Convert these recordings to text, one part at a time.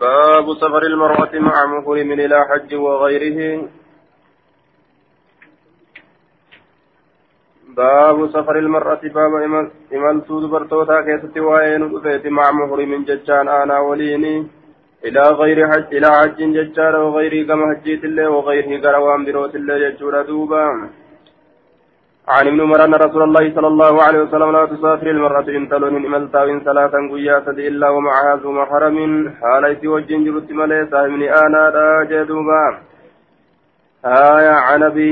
باب سفر المرأة مع محرم إلى حج وغيره. باب سفر المرأة باب إمال سود برتوتا كيست وين رفيت مع محرم ججان أنا وليني. إلى غير حج إلى حج ججان وغيره كما حجيت الله وغيره قروان بروت الله ججور دوبا. عن ابن عمر أن رسول الله صلى الله عليه وسلم لا تسافر المرأة إن تلون إملتا إن صلاة قياسة إلا ومعها ذو محرم حاليت وجن جرت ملي صاحبني أنا لا جدوبا. آية عن أبي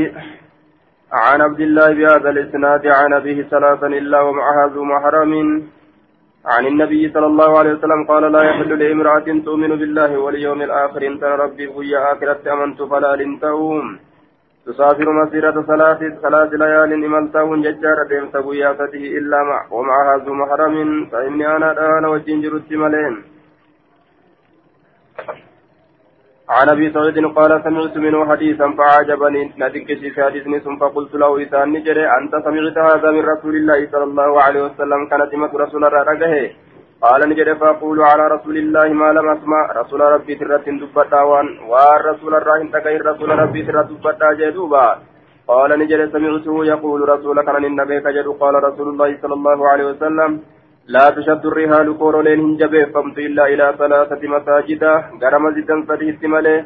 عن عبد الله بهذا الإسناد عن أبيه ثلاثا إلا ومعها ذو محرم عن النبي صلى الله عليه وسلم قال لا يحل لامرأة تؤمن بالله واليوم الآخر إن ربي بويا آخرة أمنت فلا لنتهم تسافر مسيرة ثلاث ثلاث ليال إملتهن ججارة ديمت قياسته إلا مع ومعها ذو محرم فإني أنا الآن وجنجر التملين عن أبي سعيد قال سمعت منه حديثا فعجبني. ندكت في حديث ثم فقلت له إذا نجري أنت سمعت هذا من رسول الله صلى الله عليه وسلم؟ كانت رسول الله قال نجد فأقول على رسول الله ما لم أسمع. رسول ربي ترى دبتا وان. والرسول الراهن تكير رسول ربي ترى دبتا جدوبا. قال نجد سمعته يقول رسول كان النبي كجد. قال رسول الله صلى الله عليه وسلم لا تشد الرهال كورولين هنجبه. فمت إلا إلى ثلاثة مساجد غرم زدا فديت ملي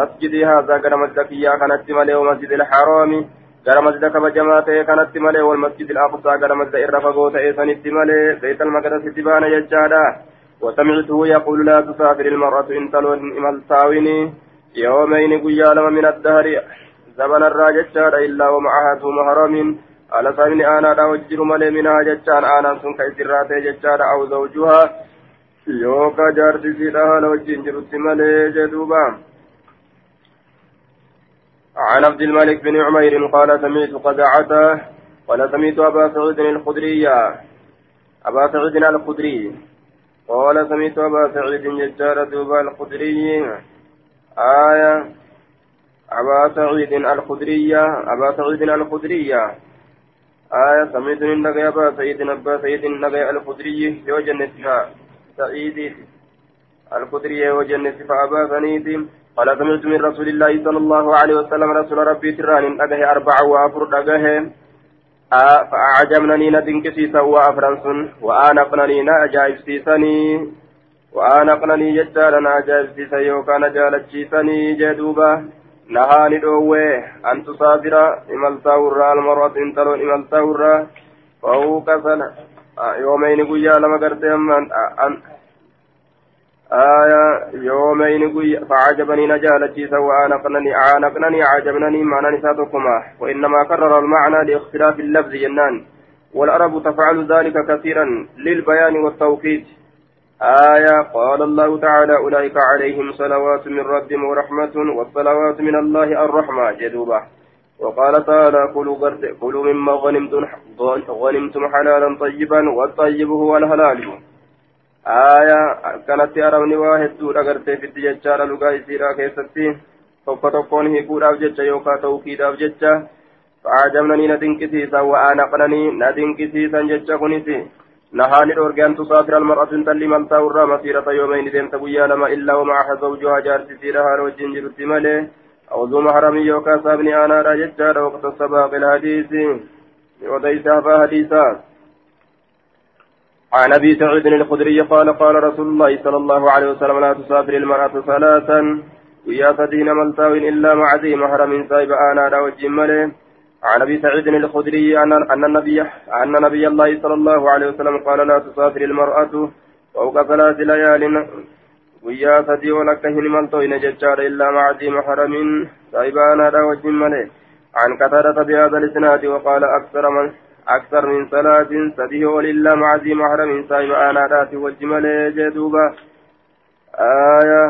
مسجدي هذا غرم الزكية كانت ومسجد الحرام. Gara masjida kabajamaa ta'e kanatti malee wal masjid al-aqsaa gara masjida irra fagoo ta'e sanitti malee beet almaqdasitti baana jechaadha. وسمعته يقول لا تسافر المرأة إن تلون ملتاويني يومين قيا لما من الدهر زمن الراجة إلا ومعها ذو محرم على سامن أنا لا وجر ملي منها جتان أنا سن كيسرات جتان أو زوجها يوكا جارتي سيدها لو جنجر ملي جدوبا عن عبد الملك بن عمير قال سمعت قزعته قال سمعت أبا سعيد الخدري. أبا سعيد الخدري. قال سمعت أبا سعيد ججار دوبا الخدري. آية. أبا سعيد الخدري. أبا سعيد الخدري. آية. سمعت النبي أبا سعيد أبا سعيد النبي الخدري يوجن سعيد. الخدري وجن أبا سعيد. قال سمعت من رسول الله صلى الله عليه وسلم رسول ربي تران أجه أربع وأفر أجه فأعجبنني ندنك سيسا وأفرنسن. وآنقنني نأجائب سيسني وآنقنني جدارا أجائب سيسا يوكان جالتشيسني جدوبا نهاني دووي أن تسافر إمالتا ورا المرأة انتلون إمالتا ورا فوق سنة يومين قيا لما قرتي أن آية يومين قوي فعجبني نجالتي سواء نقنني عانقنني عجبنني معنى نساتكما. وإنما كرر المعنى لاختلاف اللفظ جنان والعرب تفعل ذلك كثيرا للبيان والتوقيت آية قال الله تعالى أولئك عليهم صلوات من ربهم ورحمة والصلوات من الله الرحمة جدوبة. وقال تعالى كلوا كلوا مما غنمتم غنمتم حلالا طيبا والطيب هو الحلال. Aayaa kanatti arabni waa hedduudha gartee fitti jechaadha lugaa isiidhaa keessatti tokko tokkoon hiikuudhaaf jecha yookaan ta'uukiidhaaf jecha fa'aajamnanii na dinqisiisan wa'aanaqnanii na dinqisiisan jecha kunis نهاني الأورجان تسافر المرأة تلي من تاورا مسيرة يومين ديمت قيا لما إلا ومعها زوجها جارتي سيرها روجين جرتي ملي أو ذو محرم يوكا سابني أنا راجتشا وقت السباق الحديث وديسها فحديثات عن أبي سعيد الخدري قال قال رسول الله صلى الله عليه وسلم لا تسافر المرأة ثلاثا ويا فدين ملتاو إلا مع ذي محرم سايب أنا را وجمله عن أبي سعيد الخدري أن النبي أن نبي الله صلى الله عليه وسلم قال لا تسافر المرأة فوق ثلاث ليال ويا فدي ولك هن ملتو إن ججار إلا مع ذي محرم سايب أنا را وجمله عن كثرة بهذا الإسناد وقال أكثر من أكثر من صلاة سبيه ولله مع ذي محرم صاحب أنا راتي والجمل جدوبا آية.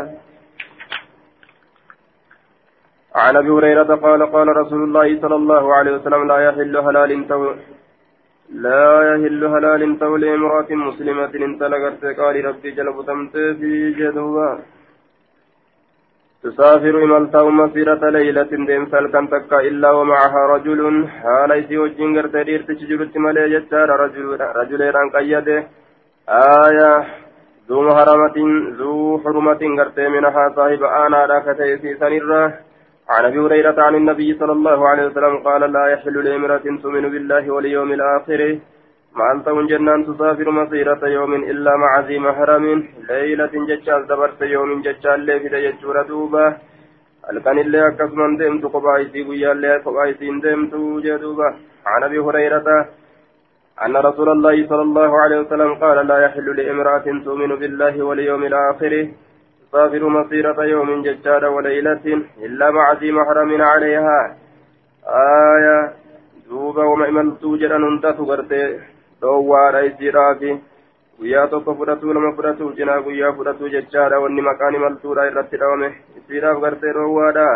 عن أبي هريرة قال قال رسول الله صلى الله عليه وسلم لا يحل هلال تو لا يحل هلال تو لامرأة مسلمة انطلقت. قال ربي جلب تمت في جدوبا تسافر إمالتا مسيرة ليلة ديم سالكن تكا إلا ومعها رجل. حال إسي وجين غرتي دير تشجرت مالي جتار رجل رجل ران قيده. آية ذو محرمة ذو حرمة قرتي منها صاحب آنا لا كتيسي سنرة. عن أبي هريرة عن النبي صلى الله عليه وسلم قال لا يحل لامرأة تؤمن بالله واليوم الآخر مع أن تكون جنان تسافر مسيرة يوم إلا مع ذي محرم. ليلة ججال دبرت يوم ججال لي في ججور دوبة. halkan illee akkasuman deemtu kophaa isii guyyaallee kophaa isiin deemtu عن أبي هريرة أن رسول الله صلى الله عليه وسلم قال لا يحل لامرأة تؤمن بالله واليوم الآخر تسافر مسيرة يوم ججار وليلة إلا مع ذي محرم عليها. آية دوبا وما إملتو جرى ننتف دوارا إسيرافي guyyaa tokko fudhatuu lama fudhatuu cinaa guyyaa fudhatuu jechaadha wanni maqaan imaltuudha irratti dhawame isiidhaaf gartee dhoowwaadha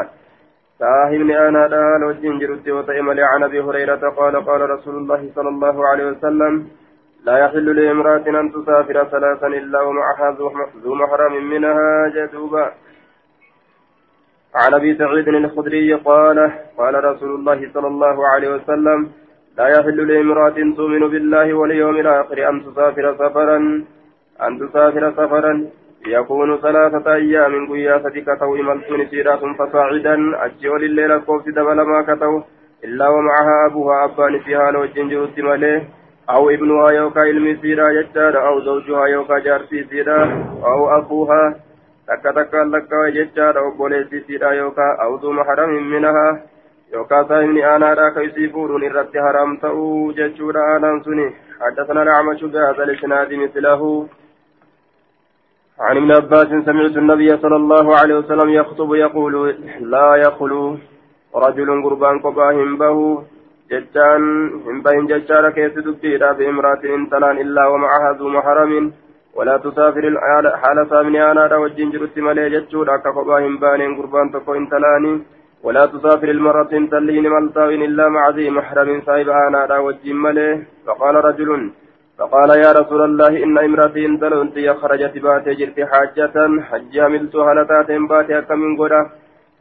aanaadha haala wajjin jirutti yoo ta'e malee can abi hurayrata qaala qaala rasuulullahi sala allahu alehi wasalam لا يحل لامرأة أن تسافر ثلاثا إلا ومعها ذو محرم منها جدوبا عن أبي سعيد الخدري قال قال رسول الله صلى الله عليه وسلم لا يحل لامرأة تؤمن بالله واليوم الآخر أن تسافر سفرا أن تسافر سفرا. يكون ثلاثة أيام قياسة كتو إملتون سيرات فصاعدا. أجيول الليلة قوس دبل ما كتو إلا ومعها أبوها أبان فيها لو جنجر أو ابنها يوكا علم سيرا يجار أو زوجها يوكا جارسي سيرا أو أخوها تكا تكا لكا أو بوليسي سيرا يوكا أو ذو محرم منها. Yookaan saahibni aanaadhaa ka isii fuudhuun irratti haram ta'uu jechuudha aanaan suni. حدثنا الأعمش بهذا الإسناد مثله عن ابن عباس سمعت النبي صلى الله عليه وسلم يخطب يقول لا يخلو رجل قربان قباهم به ججان هم بهم ججار كيس دبيرا بامرأة انتلان إلا ومعها ذو محرم ولا تسافر حال سامن أنا وجنجر التمالي ججور أكا قباهم بانين قربان تكو انتلاني ولا تسافر المرة تلين ملتاوين إلا مع ذي محرم صاحب أنا وجه فقال رجل فقال يا رسول الله إن امرأتي انتلنت خرجت بات جرت حاجة حج عملت هلتات بات كمن قرى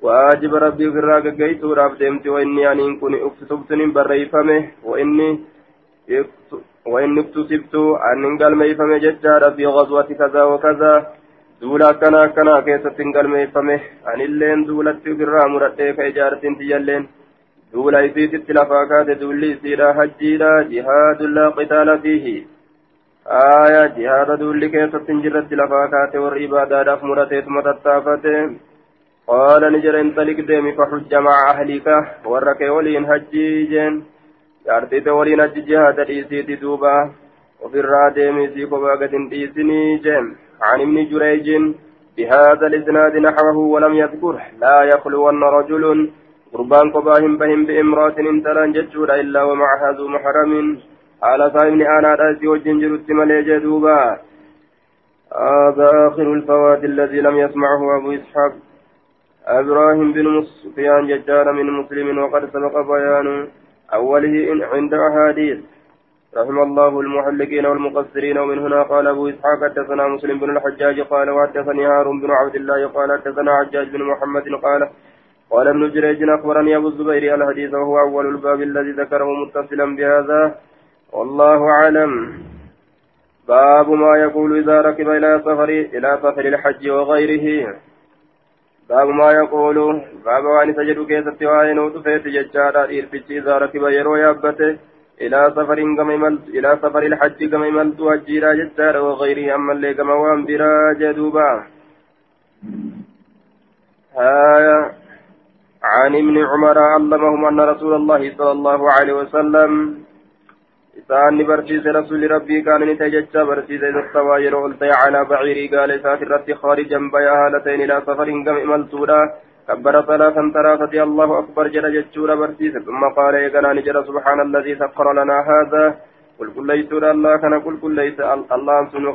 وآجب ربي في الراق قيت رابدمت وإني أن كن اكتسبت بريفمه وإني وإني اكتسبت أن قال ميفمه ججار في غزوة كذا وكذا. Duula akkana akkanaa keessatti hin galmeeffame anilleen duulatti ofirraa muradhee ka ijaartiin tiyyalleen duula isiititti lafaa kaate duulli isiidha hajjiidha jihaadun laa qitaala fiihi aya jihaada duulli keessatti hin jirretti lafaa kaate warri ibaadaadhaaf murateetuma tattaafate qaala ni jedha intalik deemi faxujja maca ahlika warra kee waliin hajjii jeen jaartiite waliin hajji jihaada dhiisiiti duuba ofirraa deemi isii kophaa gad hin dhiisinii jeen عن ابن جريج بهذا الإسناد نحوه ولم يذكر. لا يخلون رجل قربان قباهم بهم بإمرأة انتلان ججور إلا ومعها ذو محرم. على صاحب أنا رأسي والجنجر التمالي جدوبا. هذا آخر الفوات الذي لم يسمعه أبو إسحاق. إبراهيم بن سفيان ججار من مسلم وقد سبق بيان أوله عند أحاديث. رحم الله المحلقين والمقصرين. ومن هنا قال أبو إسحاق حدثنا مسلم بن الحجاج قال وحدثني هارون بن عبد الله قال حدثنا حجاج بن محمد قال قال ابن جريج أخبرني أبو الزبير الحديث وهو أول الباب الذي ذكره متصلا بهذا. والله أعلم. باب ما يقول إذا ركب إلى سفر إلى سفر الحج وغيره. باب ما يقول باب وأن سجد كيسة وعين وتفيت ججارا إرفج إذا ركب يرو يابته إلى سفر كما يملت إلى سفر الحج كما يملت وجيرا جدار وغيره أما اللي كما وان برا جدوبا. آية عن ابن عمر علمهم أن رسول الله صلى الله عليه وسلم إسان برسيس رسول ربي كان نتججى برسيس إذا استوى يرولت على بعيري قال إسات الرد خارجا بيا هالتين إلى سفر كما يملتونا. كبر ثلاثا ثلاثة الله أكبر جل جتشورا برسيس ثم قال يقنا نجر سبحان الذي سخر لنا هذا؟ قل كل ليس الله كان قل كل ليس الله سنو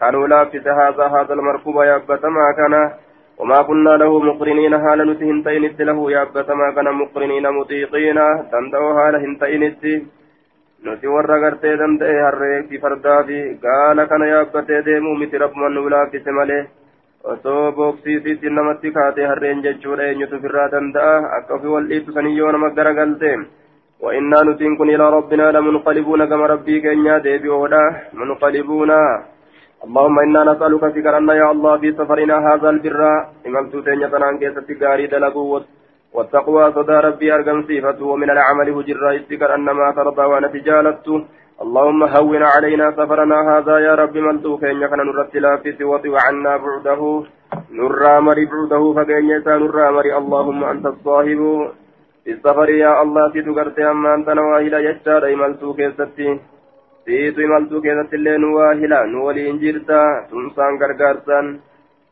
كانوا لافس هذا هذا المركوب يا ما كان وما كنا له مقرنين حال نتهنتين له يا ما كان مقرنين مطيقين تندعو حال هنتين nuti warra gartee danda'e harree fi fardaa fi gaala kana yaabbatee deemuu miti rabbuman nu laaffise malee osoo booksiisiitti namatti kaatee harreen jechuudha eenyutu ofirraa danda'a? Akka ofii wal dhiitu saniyyoo nama garagalte وإنا نتين كن إلى ربنا لمنقلبون كما ربي كنيا ديبيودا منقلبون اللهم إنا نسألك فكرنا يا الله في سفرنا هذا البر إمامت تنيا تنان كيسة غاري دلقوا والتقوى صدى ربي أرقم صفته ومن العمل هجر استكر أن ما ترضى وأنا تجالت اللهم هون علينا سفرنا هذا يا رب من توكين يكن نرتلا في سوط وعنا بعده نرى مري بعده فكين يسا نرى مري اللهم أنت الصاحب في السفر يا الله تتقرت أما أنت نواهل يجتار إمالتو كيستي siitu imaltuu keessatti illee nu waa hila nu waliin jirta tumsaan gargaarsaan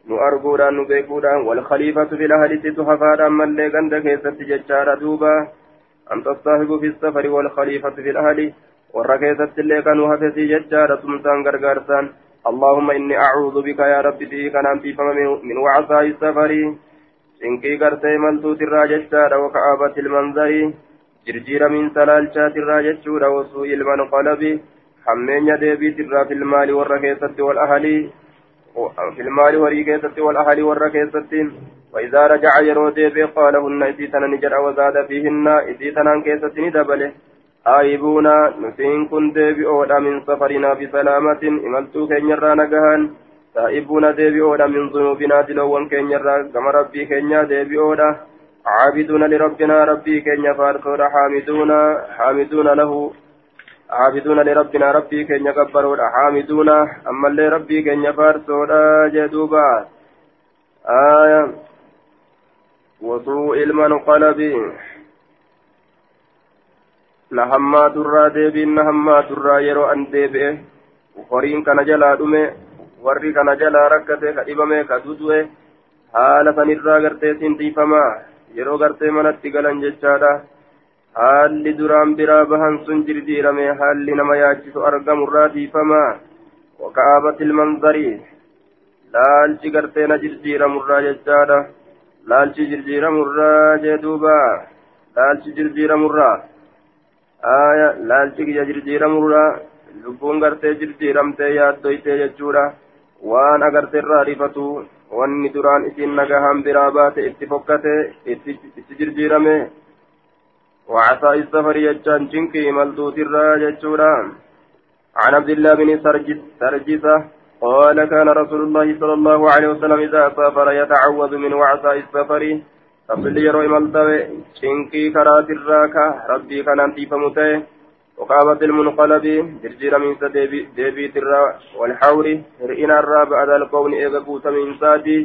nu arguudhaan nu beekuudhaan wal khaliifatu fil ahlititu hafaadhaan mallee ganda keessatti jechaadha duuba anta saahibu fi warra keessatti illee kan nu hafesii jechaadha tumsaan gargaarsaan اللهم إني أعوذ بك يا ربي في كان في من وعصاء السفر إنكي قرتي ملتو تراجشتا وكآبة المنظر جرجير من سلالشات الراجشتا وسوء المنقلب filmaali warra keessatti wal ahalii filmaali horii keessatti wal ahalii warra keessatti وإذا رجع يرو ديبي قال هن إسيتنا نجر وزاد فيهن إسيتنا كيست ندبله آيبونا نسين كن ديبي أولا من سفرنا بسلامة إملتو كين يرى نقهان تائبون ديبي أولا من ذنوبنا دلوان كين يرى كما ربي كين ديبي أولا عابدون لربنا ربي كين فارسونا حامدون حامدون له عابدون لربنا ربي كن يكبرون حامدون أما اللي ربي كن يفارسون جدوبا آية وسوء المنقلب نهما ترى ديبين نهما ترى يرو أن ديبئه وقرين كان جلا دمه warri kana jalaa rakkate ka dhibame ka dudue haala sanirraa gartee sintiifamaa yeroo gartee manatti galan jechaadha haalli duraan biraa bahan sun jirjiirame haalli nama yaachisu argamurraa dhiifamaa waka'aabati ilmanzarii laalchi garteena jirjiiramurraa jechaadha laalchi jirjiiramurraa jee duuba laalchi jirjiiramurraa aya laalchi kiyya jirjiiramurraa lubbuun gartee jirjiiramtee yaaddoytee jechuudha waan agarteerraa rifatu wanni duraan isiin nagahaan biraa baate itti fokkate itti jirjiirame وعصا السفر يجان جنكي ملدوت الراججورا عن عبد الله بن سرجسة قال كان رسول الله صلى الله عليه وسلم إذا سافر يتعوذ من وعصاء السفر فصل يروي ملتوي جنكي كرات الراكة ربي كان أنتيف متي وقامت المنقلب جرجير من ديبي, ترى والحور رئنا الرابع على القول إذا قوت من سادي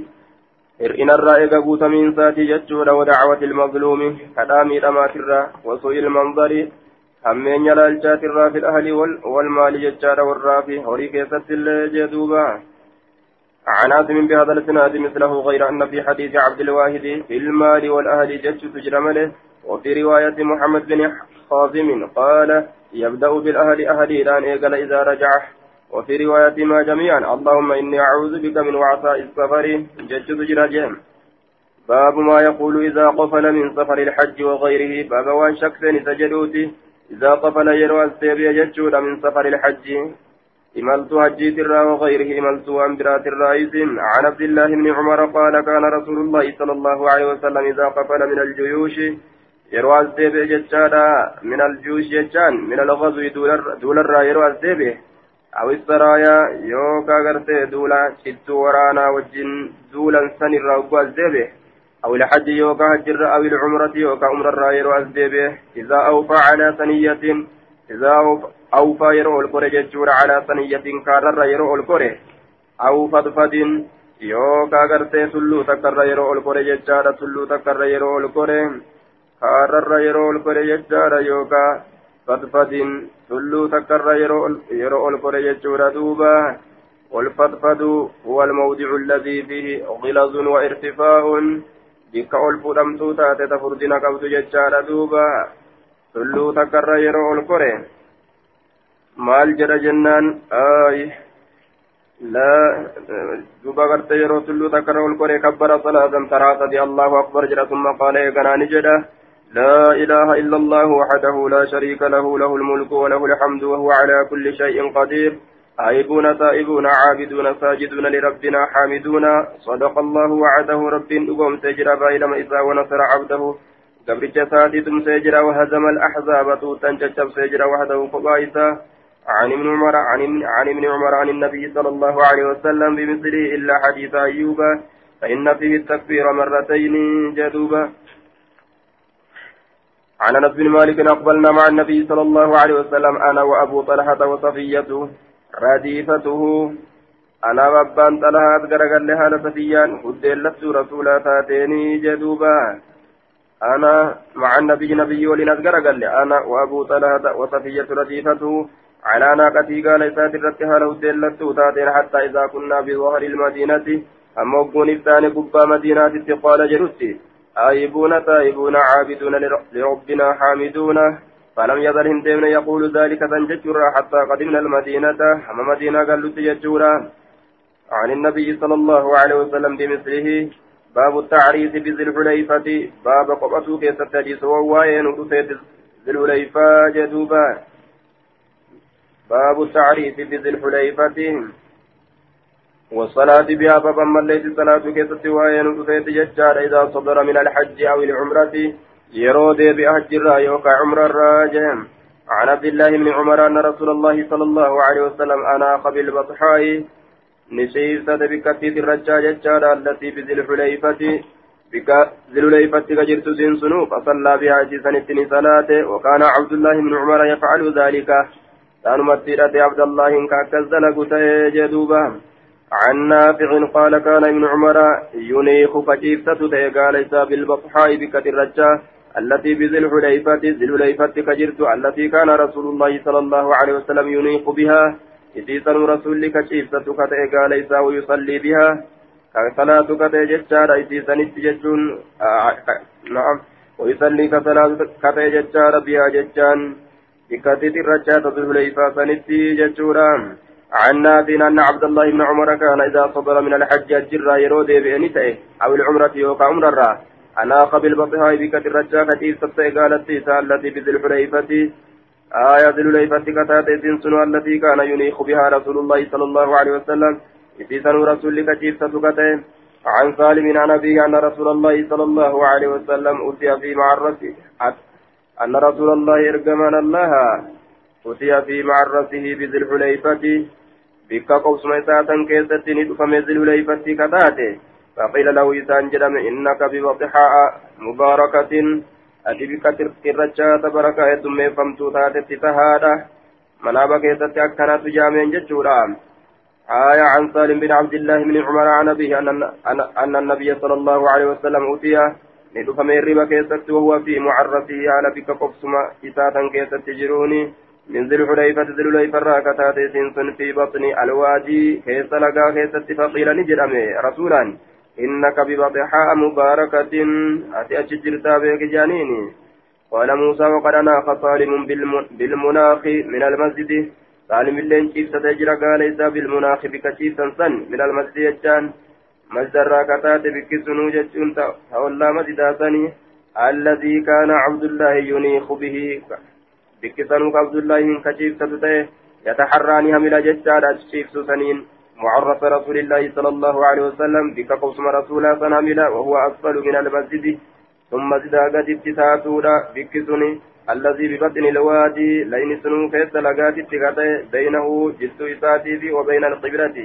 hir'ina irraa eega guutamiin isaatii jechuudha wadacwati ilmazluumi kadhaamii dhamaatirraa wasuu'i ilmanzari hammeenya laalchaatirraa fi ahli walmaali jechaadha warraa fi horii keessatti illee jee duuba عن عاصم بهذا الاسناد مثله غير أن في حديث عبد الواحد في المال والأهل جج تجرمله وفي رواية محمد بن خازم قال يبدأ بالأهل أهلي الان اذا إذا رجع. وفي رواية ما جميعا اللهم إني أعوذ بك من وعثاء السفر جدد جراجهم باب ما يقول إذا قفل من سفر الحج وغيره. باب وان شخص سجدوتي إذا قفل يروى السيبي جدود من سفر الحج. إملت حجي ترى وغيره إملت أنبرات الرئيس عن عبد الله بن عمر قال كان رسول الله صلى الله عليه وسلم إذا قفل من الجيوش يروى السيبي جدشادا من الجيوش جدشان من الغزو دول الرا يروى السيبي أو السرايا يوكا غرتي دولا شتو ورانا وجن دولا سن الرغو الزبه أو الحج يوكا هجر أو العمرة يوكا عمر الراير الزبه إذا أوفى على ثنية إذا أوفى يرو الكوري ججور على ثنية كارر يرو الكوري أو فضفد يوكا غرتي سلو تكر يرو الكوري ججار سلو تكر يرو الكوري كارر يرو الكوري ججار يوكا tulluu takkarra yeroo ol kore jechuudha duuba والفضفض هو الموضع الذي فيه غلظ وارتفاع. بك دمتو تاتي تفردنا قبض ججال دوبا. تلو تكر يرو الكوري مال جرى جنان آي لا دوبا قرت يرو تلو تكر الكوري كبر صلاة ترى الله أكبر جرى ثم قال يا جدا لا إله إلا الله وحده لا شريك له له الملك وله الحمد وهو على كل شيء قدير آيبون تائبون عابدون ساجدون لربنا حامدون صدق الله وعده رب أقوم سجرا بايلما إذا ونصر عبده قبل جساتي تم سجرا وهزم الأحزاب توتا ججب سجرا وحده قبائسا عن ابن عمر عن ابن عمر عن النبي صلى الله عليه وسلم بمثله إلا حديث أيوب فإن فيه التكبير مرتين جدوبا عن أنس بن مالك أقبلنا مع النبي صلى الله عليه وسلم أنا وأبو طلحة وصفية رديفته. أنا بابان طلحة غرغل لها صفيان هدلت رسولا تاتيني جدوبا أنا مع النبي نبي ولناس غرغل أنا وأبو طلحة وصفية رديفته. على ناقتي قال إسات الرتها له هدلت تاتين حتى إذا كنا بظهر المدينة. أما وقون إفتان قبا مدينة قال جرسي. آيبون تائبون عابدون لربنا حامدون. فلم يزل هندمن يقول ذلك تنججرا حتى قدمنا المدينة. أما مدينة قالوا تججورا عن النبي صلى الله عليه وسلم بمثله. باب التعريس بذي الحليفة باب قبطو كيس التجيس وواين ذي الحليفة جدوبا باب التعريس بذي الحليفة. والصلاة بها بابا مليت الصلاة كيس وواين ودفت ججار إذا صدر من الحج أو العمرة. يرود بأحج الرأي وقع عمر الراجم عن عبد الله بن عمر أن رسول الله صلى الله عليه وسلم أناق بالبطحاء. نسيسة بكتيت الرجاء ججارة التي بذي الحليفة. بك ذي الحليفة كجرت زين سنوف فصلى بها جسنة صلاة وكان عبد الله بن عمر يفعل ذلك. كان مسيرة عبد الله إن كاكزل جدوبا عن نافع قال كان ابن عمر ينيخ فجيفتة قال ليس بالبطحاء بكت الرجاء التي بذي الحليفة ذي الحليفة كجرت التي كان رسول الله صلى الله عليه وسلم ينيخ بها. إذن رسولك شيفتك تأي قال إذا ويصلي بها. كصلاتك تأي ججارة إذن ججون نعم. ويصلي كصلاتك تأي ججارة بها ججان بكتت الرجاة بالحليفة سنتي ججورا عن نافع أن عبد الله بن عمر كان إذا صدر من الحج الجرة يرود بأنته أو العمرة يوقع عمرة أناق بالبطحاء بكت الرجاة كتير ستة قالت التي بذي الحليفة آية ذي الحليفة كتات سنو التي كان ينيخ بها رسول الله صلى الله عليه وسلم في سنو رسولك جيفة كتين عن سالم عن أبيه أن رسول الله صلى الله عليه وسلم أتي في معرته أن رسول الله إرجمنا الله. أتي في معرته بذي الحليفة بك قوس ميساتا كيست ندفم ذي الحليفة كتاته فقيل له إسان جرم إنك ببطحاء مباركة. ati bika irrachaata barakaa heddummeeffamtuu taatetti tahaadha manaaba keessatti akkanatu jaameen jechuudha آية عن سالم بن عبد الله بن عمر عن أبيه أن, أن النبي صلى الله عليه وسلم أوتي ندفم الربا كيست وهو في معرفه على بك قبسما إساتا كيست جروني. من ذي الحليفة ذي الحليفة راكتات سنسن في بطن الوادي كيس لقا كيست فقيل نجرمي رسولا إنك ببطحاء مباركة. أتي أججرتا بك جانيني قال موسى وقد أناخ صالم بالمناخ من المسجد. سالم اللين كيف ستجرى قال إذا بالمناخ بك سن. من المسجد يجان. مسجد راكتات بك سنو جتون تولى مسجد ثاني الذي كان عبد الله ينيخ به بك سنو عبد الله من كشيف ستته يتحراني هملا جتان أشيف سنين معرف رسول الله صلى الله عليه وسلم بك قوسم رسولا سناملا وهو أسفل من المسجد ثم زدا قد ابتساتولا بكسني الذي ببطن الوادي لين سنو كيس لقات بينه جدو إساتي وبين القبلة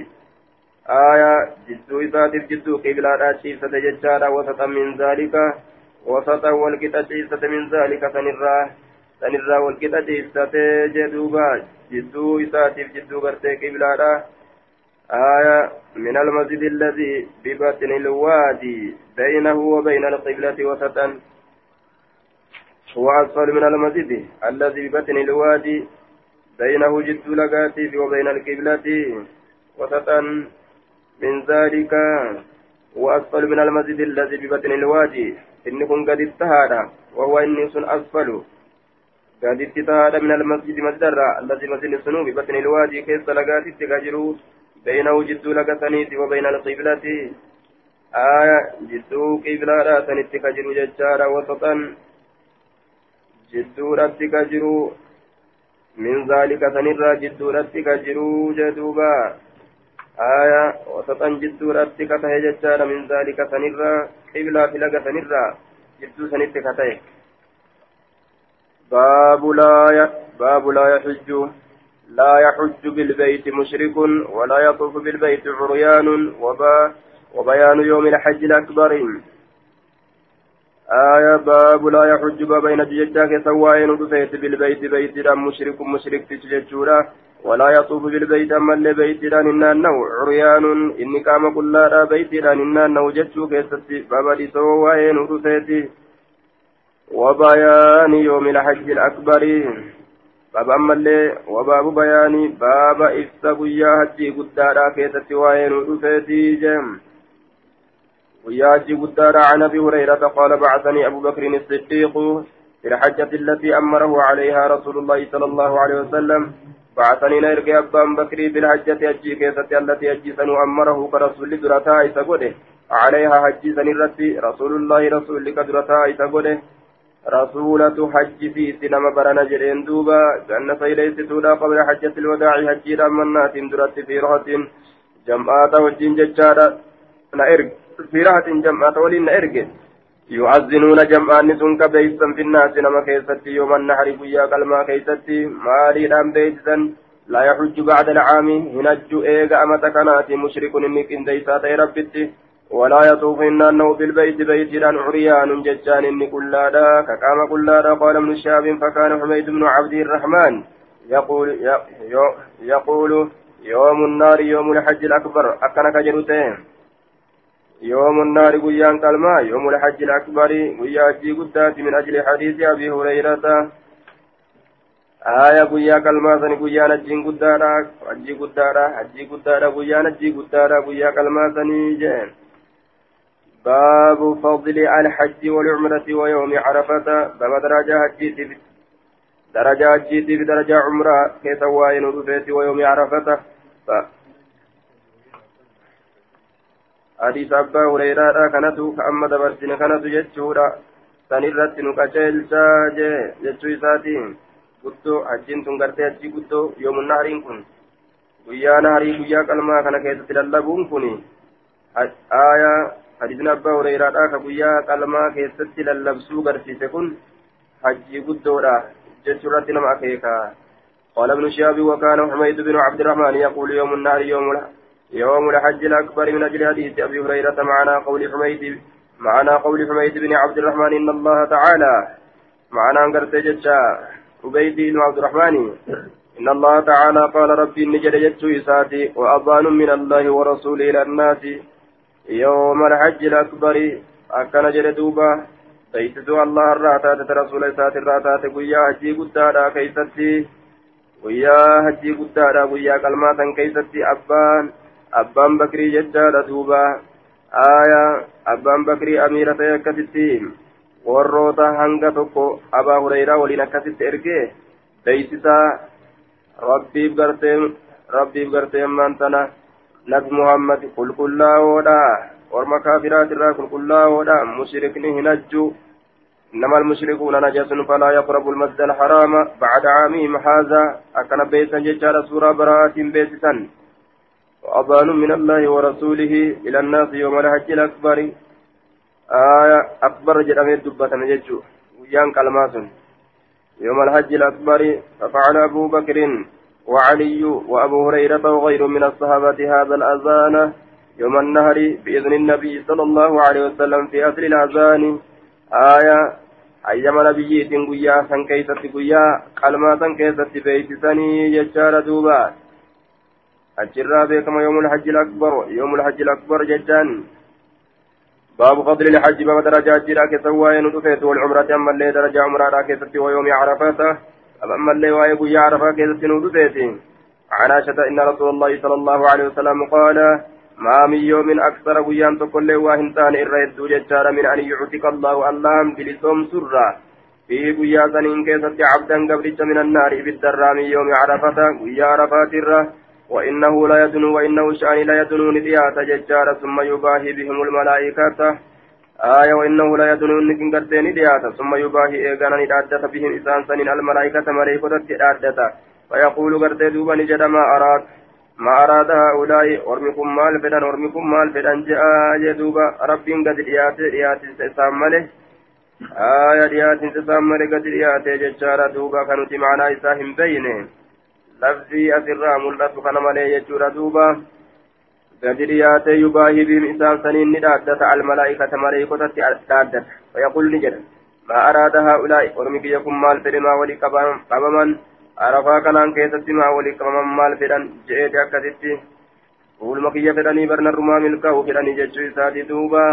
آية جدو إساتي جدو قبلة شيف ستججارا وسطا من ذلك وسطا والكتا شيف من ذلك سنرا سنرا والكتا شيف ستجدوبا جدو إساتي جدو قرتي قبلة آية من المسجد الذي ببطن الوادي بينه وبين القبلة وسطا هو أسفل من المسجد الذي ببطن الوادي بينه جد لقاتي وبين القبلة وسطا. من ذلك وأسفل من المسجد الذي ببطن الوادي. إنكم قد اتهاد وهو إني سن أسفل. قد اتهاد من المسجد مسدر الذي مسجد سنو ببطن الوادي. كيف لقاتي تجروا بينه جدو لقتنيت وبين القبلة. آية جدو قبلة لا تنتك جرو ججارا وسطا. جدو رتك جرو من ذلك سنرى جدو رتك جرو جدوبا. آية وسطا جدو تهي ججارا من ذلك سنرى قبلة فلق سنرى جدو سنتك تهي باب لا باب لا يحج لا يحج بالبيت مشرك ولا يطوف بالبيت عريان وبا وبيان يوم الحج الأكبر. آية باب لا يحج بين جيجاك سواين ودفيت بالبيت بيت مشرك مشرك تججورا ولا يطوف بالبيت أما اللي بيت إننا نو عريان. إني قام كلا بيت إننا نو جتشو كيستي. بابا دي سواين ودفيت وبيان يوم الحج الأكبر. باب أما اللي وباب بيان. باب إفتا قيا حجي قدارا كيستي واين ودفيت جم. وياجي قدار عن أبي هريرة قال بعثني أبو بكر الصديق في الحجة التي أمره عليها رسول الله صلى الله عليه وسلم. بعثني نيرك ابا بكر بالحجه أجي كيست التي أجي سنو أمره كرسول درتا ايسغوده عليها حجي سنرتي رسول الله رسول لك درتا ايسغوده رسولة حج في سينما برنا جرين دوبا. جنة إليس تولا قبل حجة الوداع حجي رمنا تندرت في رهة جمعات وجين ججارة. نائرك في راحة جمعة ولين إرجع يؤذنون جمعان سن كبيسا في الناس نما كيستي يوم النحر قيا قلما كيستي. مالي لام بيسا لا يحج بعد العام. هنج إيغا أمت كنات مشرك إنك إن ديسات ربتي. ولا يطوف إنه في البيت بيت لأن عريان ججان إني كلادا. كقام كلادا قال ابن الشاب فكان حميد بن عبد الرحمن. يقول يقول يوم النار يوم الحج الأكبر. أكنك جنوتين يوم النار قيان كلمة يوم الحج الأكبر قيا جي قدات من أجل حديث أبي هريرة. آية قيا كلمة سن قيا نجين قدارا حجي قدارا حجي قدارا قيا نجي قدارا قيا كلمة سني جين باب فضل الحج والعمرة ويوم عرفة. باب درجة حجي درجة حجي بدرجة عمرة كيف واين ويوم عرفة. حديث أبا هريرة كانت كأما دبرتين كانت جتشورا سنرت نكاشيلشا جتشو إساتين guddoo hajjiin tun gartee hajjii guddoo yoomun nahariin kun guyyaa naharii guyyaa qalmaa kana keessatti lallabuun kun aayaa hadiisni abbaa hureyraadha ka guyyaa qalmaa keessatti lallabsuu garsiise kun hajjii guddoodha jechuurratti nama akeeka قال ابن شهاب وكان حميد بن عبد الرحمن يقول يوم النهر يوم يوم الحج الأكبر من أجل حديث أبي هريرة معنا قول حميد معنا قول حميد بن عبد الرحمن إن الله تعالى. معنا أنكرت جتشا عبيد بن عبد الرحمن. إن الله تعالى قال ربي نجد جتشو إساتي وأضان من الله ورسوله إلى الناس. يوم الحج الأكبر. أكن جد دوبا. تيسسوا الله الراتات رسول إسات الراتات. قيا حجي قدادا كيستي. قيا حجي قدادا قيا كلمات كيستي. أبان. Abbaan bakrii jechaadha duuba aayaa abbaan bakrii amiira ta'e akkasitti warroota hanga tokko abaa hureyraa waliin akkasitti ergee beeysisaa rabbiif gartee rabbiif gartee ammaan nabi muhammad qulqullaa'oodha orma kaafiraatirraa qulqullaa'oodha mushrikni hin ajju إنما المشركون نجس فلا يقربوا المسجد الحرام بعد عامهم هذا أكن بيسا ججال سورة براءة بيسسا وأذان من الله ورسوله إلى الناس يوم الحج الأكبر. آية أكبر جرمي دبة نججو ويان كلمات. يوم الحج الأكبر ففعل أبو بكر وعلي وأبو هريرة وغير من الصحابة هذا الأذان يوم النهر بإذن النبي صلى الله عليه وسلم في أصل الأذان. آية أيام نبيين قيا سن كيست قيا كلمات كيست بيتسني يجار دوبات أجرى بكما يوم الحج الأكبر يوم الحج الأكبر جدًا. باب فضل الحج باب درجات جراك سواء ندفت والعمرة أما اللي درجة عمرة راكست ويوم عرفات أما اللي وايب يا عرفة كيست ندفت عن عائشة إن رسول الله صلى الله عليه وسلم قال ما من يوم أكثر ويان تقول واهنتان إرد ججار من أن يعتق الله اللهم بلسوم سرا. في ويا سنين كيست عبدا قبل من النار بالدرام يوم عرفة ويا عرفات الره وإنه لا يدنو وإنه شأن لا يدنو نديات ججار ثم يباهي بهم الملائكة. آية وإنه لا يدنو نكن قرتين نديات ثم يباهي إيغانا ندادة بهم إسان سنين الملائكة ملائكة تدادة فيقول قرتي دوبا نجد ما أراد ما أراد هؤلاء. أرمكم مال فدان أرمكم مال فدان جاء يدوبا ربي قد ديات سام مله آية ديات سام مله قد ديات ججار دوبا. كانت معنا إساهم بينه لفظي أسرى ملأت كان ملي يجور دوبا قدريات يباهي بهم إسان سنين ندادة الملائكة ملائكة تادت ويقول نجد ما أراد هؤلاء ورمك يكون مال فرما ولي قبما عرفا كان كيست ما ولي قبما مال فرن جئت fuuluma kiyya fedhanii barna rumaa milkaa'u fedhanii jechuu isaati duuba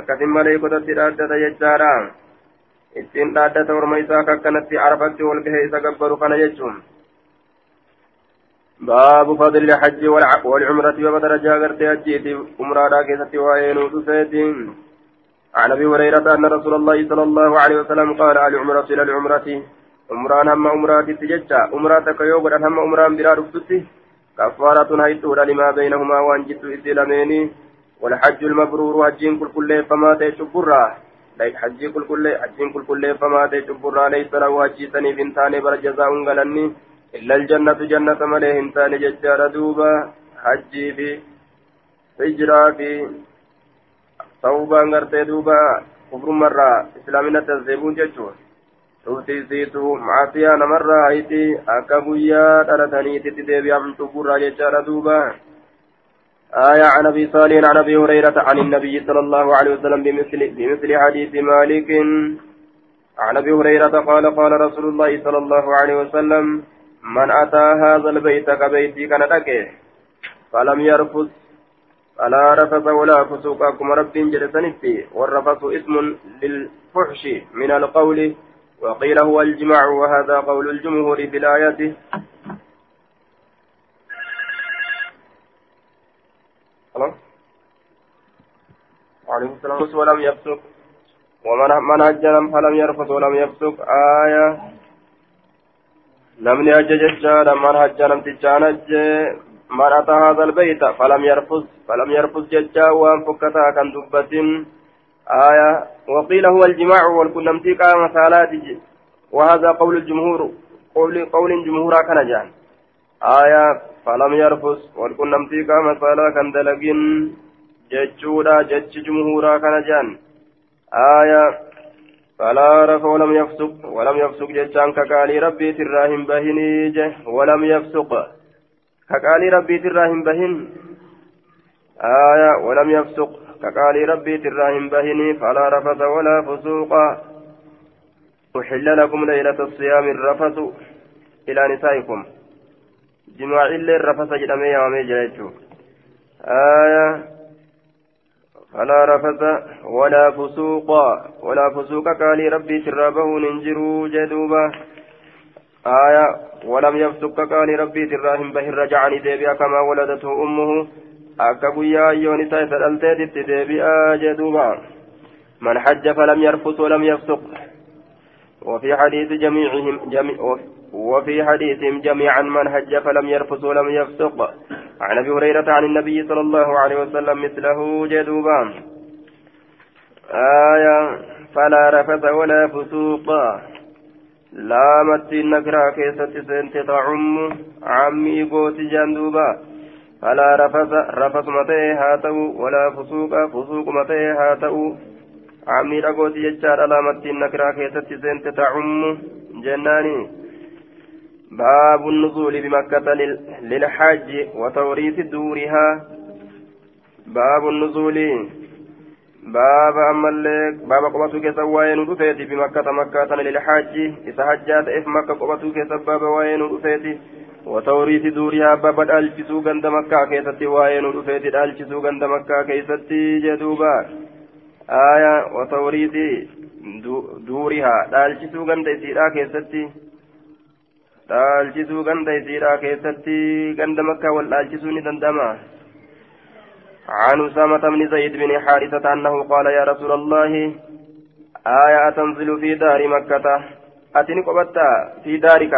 akkasin maleeykotatti dhaaddata jechaadha ittiin dhaaddata orma isaa kakkanatti arafatti ol gahe isa باب فضل الحج والعمرة وبدرجة غرتي حجيتي عمرة كيستي وين ودسيتي عن أبي هريرة أن رسول الله صلى الله عليه وسلم قال العمرة إلى العمرة. عمران هم عمرات تججا عمراتك يوغد هم عمران برا رفتي كفارة هيتورا لما بينهما وانجت إسلامين والحج المبرور حجين كل كل فما تشبرا. حج كل كل حجين كل كل فما تشبرا. ليس له حجي سني بنتان بر جزاء غلني. إلا الجنة جنة مليه انتان ججار دوبا حجي في هجرة في توبة غرتي دوبا كفر مرة إسلامنا تزيبون ججور tuftiisiitu maasiyaa namarraa hayti akka guyyaa dhalataniititti deebi'amtu gurraa jechaadha duuba آية عن أبي صالح عن أبي هريرة عن النبي صلى الله عليه وسلم بمثل, بمثل حديث مالك. عن أبي هريرة قال قال رسول الله صلى الله عليه وسلم من أتى هذا البيت كبيتي كان فلم يرفض فلا رفث ولا فسوق. كما رب جلسنتي والرفث اسم للفحش من القول. وقيل هو الجماع وهذا قول الجمهور في الآية عليه السلام. ولم يفسق. ومن من هجر فلم يرفث ولم يفسق. آية. نمني أجج من هجر نمتجانج من أتى هذا البيت فلم يرفث فلم يرفث ججا وأن فكتا كان دبة آية وقيل هو الجماع والكنمتي قام صلاة وهذا قول الجمهور قول قول الجمهور كان جان آية فلم يرفض والكنمتي قام صلاة كان دلقين ججودا جج جمهورا كان جان فلا رفع ولم يفسق ولم يفسق ججان كقال ربي تراهم بهني ولم يفسق. كقال ربي تراهم بهن. آية ولم يفسق. كقال ربي تراهم بهني فلا رفث ولا فسوق. أحل لكم ليلة الصيام الرفث إلى نسائكم. جماع اللي الرفث جدمي يومي آية فلا رفث ولا فسوق ولا فسوق قال ربي ترابه ننجروا جدوبا. آية ولم يفسق قال ربي تراهم به رجعني ديبيا كما ولدته أمه. akka guyyaa ayyoon isaa isa dhalteetitti deebi'aa jedhuuba man hajja falam yarfus وفي حديث جميعهم جميع وفي حديثهم جميعا من حج فلم يرفث ولم يفسق. عن أبي هريرة عن النبي صلى الله عليه وسلم مثله جدوبا. آية فلا رفث ولا فسوق. لا مت النكرة كيست سنت تعم عمي قوت جندوبا. فلا رفث رفث متى هاتو ولا فسوق فسوق متى هاتو. عمي رقوتي يجار علامة النكرة كيست سنت تعم جناني باب النزول بمكة للحج وتوريث دورها. باب النزول. باب أما باب قبطو كيسا وين رفيتي بمكة مكة للحج. إذا حجات إف مكة قبطو كيسا باب وين رفيتي وتوريث دورها باب الالجسو غند مكة كيستي وين رفيتي الالجسو غند مكة كيستي جدوبا آية وتوريث دورها. الالجسو غند إسيرا كيستي الالجسو غند إسيرا كيستي غند مكة والالجسو ندندما عن أسامة بن زيد بن حارثة أنه قال يا رسول الله آية تنزل في دار مكة أتني قبطة في دارك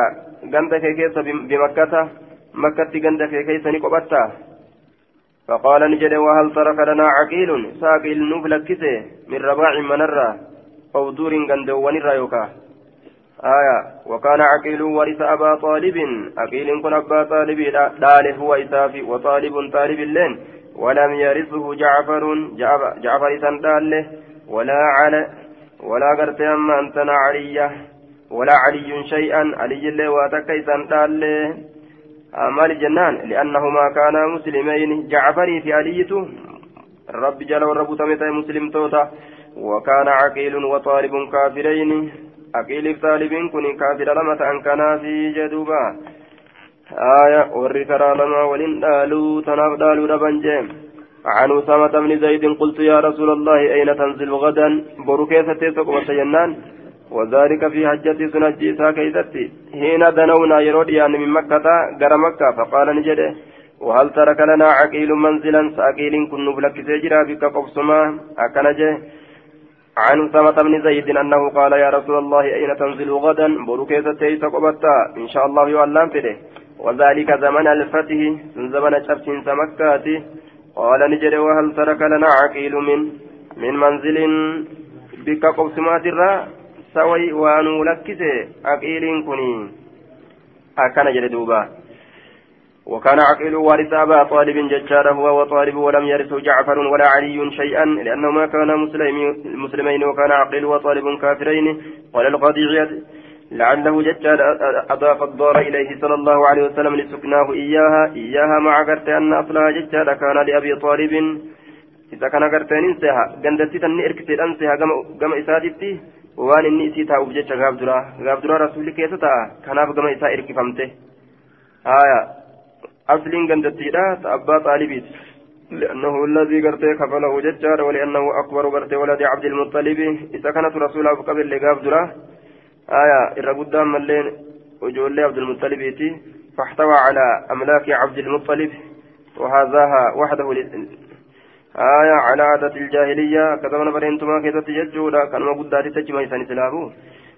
غند كيس بمكة مكة غند كيس نقبطة فقال نجد وهل ترك لنا عقيل ساقيل نفلكس من رباع منرة أو دور غند ونرى يوكا آية وكان عقيل ورث أبا طالب. عقيل كن أبا طالب داله هو إسافي وطالب طالب اللين ولم يرثه جعفر جعفر سندال ولا على ولا قرت أما أنتنا علية ولا علي شيئا علي اللي واتكيسا قال مال جنان لأنهما كانا مسلمين. جعفري في عليته. رب جل ورب تمتى مسلم توتا. وكان عقيل وطالب كافرين. عقيل طالب كن كافر لما أنكنا في جدوبا آية ورثنا لما ولن دالوا تناف دالوا ربنجيم عن أسامة بن زيد قلت يا رسول الله أين تنزل غدا بركيسة تسق وسينان وذلك في حجة سنجيسا كيستي حين دنونا يرود يعني من مكة غير مكة فقال نجده وهل ترك لنا عقيل منزلا سأقيل كن نبلك سيجرا بك قبصما أكنجه عن أسامة بن زيد أنه قال يا رسول الله أين تنزل غدا؟ بركيسة تيسق إن شاء الله يعلم فيه. وذلك زمن الفتح زمن شفت سمكاتي قال نجد وهل ترك لنا عقيل من من منزل بك قبسمات الرا؟ سوي وانو لكسي. عقيل كني أكن دوبا. وكان عقيل وارث أبا طالب ججار هو وطالب ولم يرث جعفر ولا علي شيئا لأنهما كانا مسلمين وكان عقيل وطالب كافرين. قال القاضي لعله ججال أضاف الدار إليه صلى الله عليه وسلم لسكناه إياها. إياها مع قرت أن أصلها ججال كان لأبي طالب. إذا كان قرتين انسها قندتي تني إركتي أنسها قم إسادتي. waan inni isii taa'uuf jecha gaaf duraa gaaf duraa rasuulli keessa ta'a kanaaf gama isaa irkifamte asliin gandattiidha abbaa xaalibiiti لأنه الذي قرته كفله ججار ولأنه أكبر قرته ولد عبد المطلب. إذا كانت رسوله قبل لقاف دراه آية إرى ملين وجولي عبد المطلب فاحتوى على أملاك عبد المطلب. وهذاها وحده آية على عادة الجاهلية. كتبنا برينتما كيف تججودا كان مقدار تجمع إنسان سلابه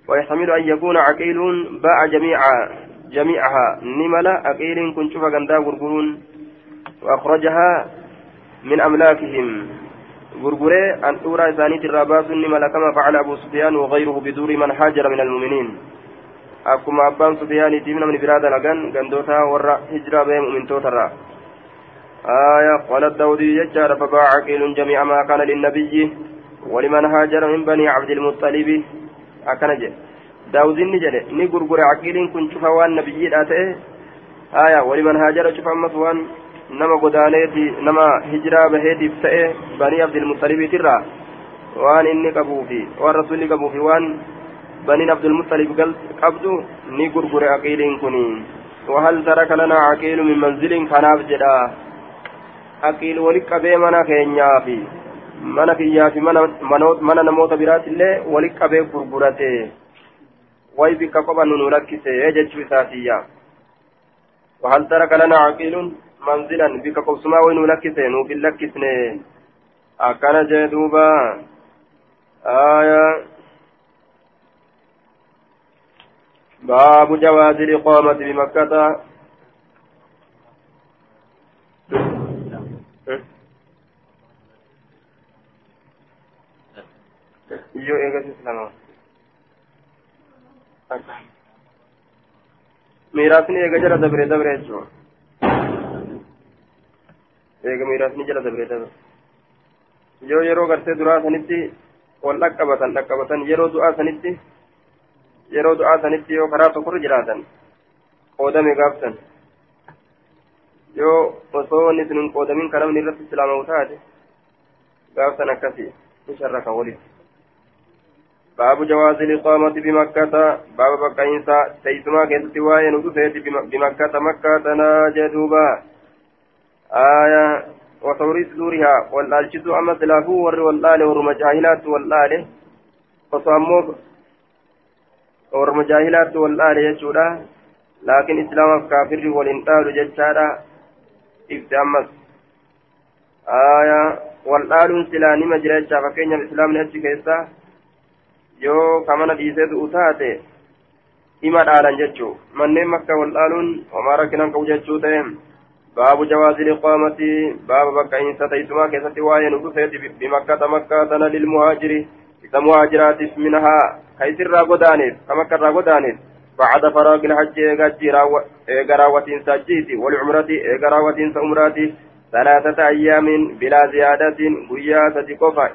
ويحتمل أن يكون عقيل باع جميع جميعها نملا عقيل كن شوف غندا غرغرون وأخرجها من أملاكهم. غرغري أن أورا إسانيت الراباس نملا كما فعل أبو سفيان وغيره بدور من هاجر من المؤمنين. أكما أبان سفيان تيمنا من براد لغن غندوتا ورا هجرة بهم من توترا. آية قال الداودي يجار فباع عقيل جميع ما كان للنبي ولمن هاجر من بني عبد المطلب. أكنجه داودي نجل ني غرغر عقيل كن شوفا وان نبي آتئه آية ولمن هاجر شوفا مسوان nama godaaneeti nama hijiraa baheetiif ta'e banii abdilmuxalibiitirraa waan inni qabuufi waan rasulli qabuufi waan baniin abdulmuxalib qabdu ni gurgure aqiiliin kuni وهل ترك لنا عقيل من منزل كناف جدا عقيل ولك أبي منا كينيا في منا كيا في منا منا نموت برات الله ولك أبي وي بك قبا نورك سيجد ساتيا. وهل ترك لنا عقيل منزلا؟ بك قبسما وين لكسه نوف لكسنه أكان جدوبا. آية. باب جواز الإقامة بمكة. iyo eegas islama miiraasni eega jara dabre dabre jechuudha eega miiraasni jala dabre dabre yoo yeroo gartee duraa sanitti wal dhaqqabatan dhaqqabatan yeroo du'aa sanitti yeroo du'aa sanitti yoo karaa tokkorra jiraatan qoodame gaafsan yoo osoo wanni sun hin qoodamin kan namni irratti islaamawu taate gaafsan akkasii ni sharraka walitti باب جواز الإقامة بمكة. باب بقينسا. تيسما كيست واين ودفيت بمكة. مكة تناجدوبا آية وتوريث دورها والآلشت أما سلافو ور والآل ورمجاهلات والآل. وصاموك ورمجاهلات والآل يجودا. لكن إسلام كافر والإنتال ججادا. إفتامس آية والآل سلاني مجرى فكين الإسلام نفسي كيسا. Yoo kamana dhiisee du'u taate ima dhaalan jechuu manneen makka wal dhaaluun homaa rakkinan qabu jechuu ta'e باب جواز الإقامة باب بكا إن ستيسما كيست واين ودفت بمكة مكة للمهاجر إذا مهاجرات منها كيسر راغدانيف كمكة راغدانيف بعد فراغ الحج إيغراوة سجيت والعمرة إيغراوة سأمرات ثلاثة أيام بلا زيادة قيا ستكوفا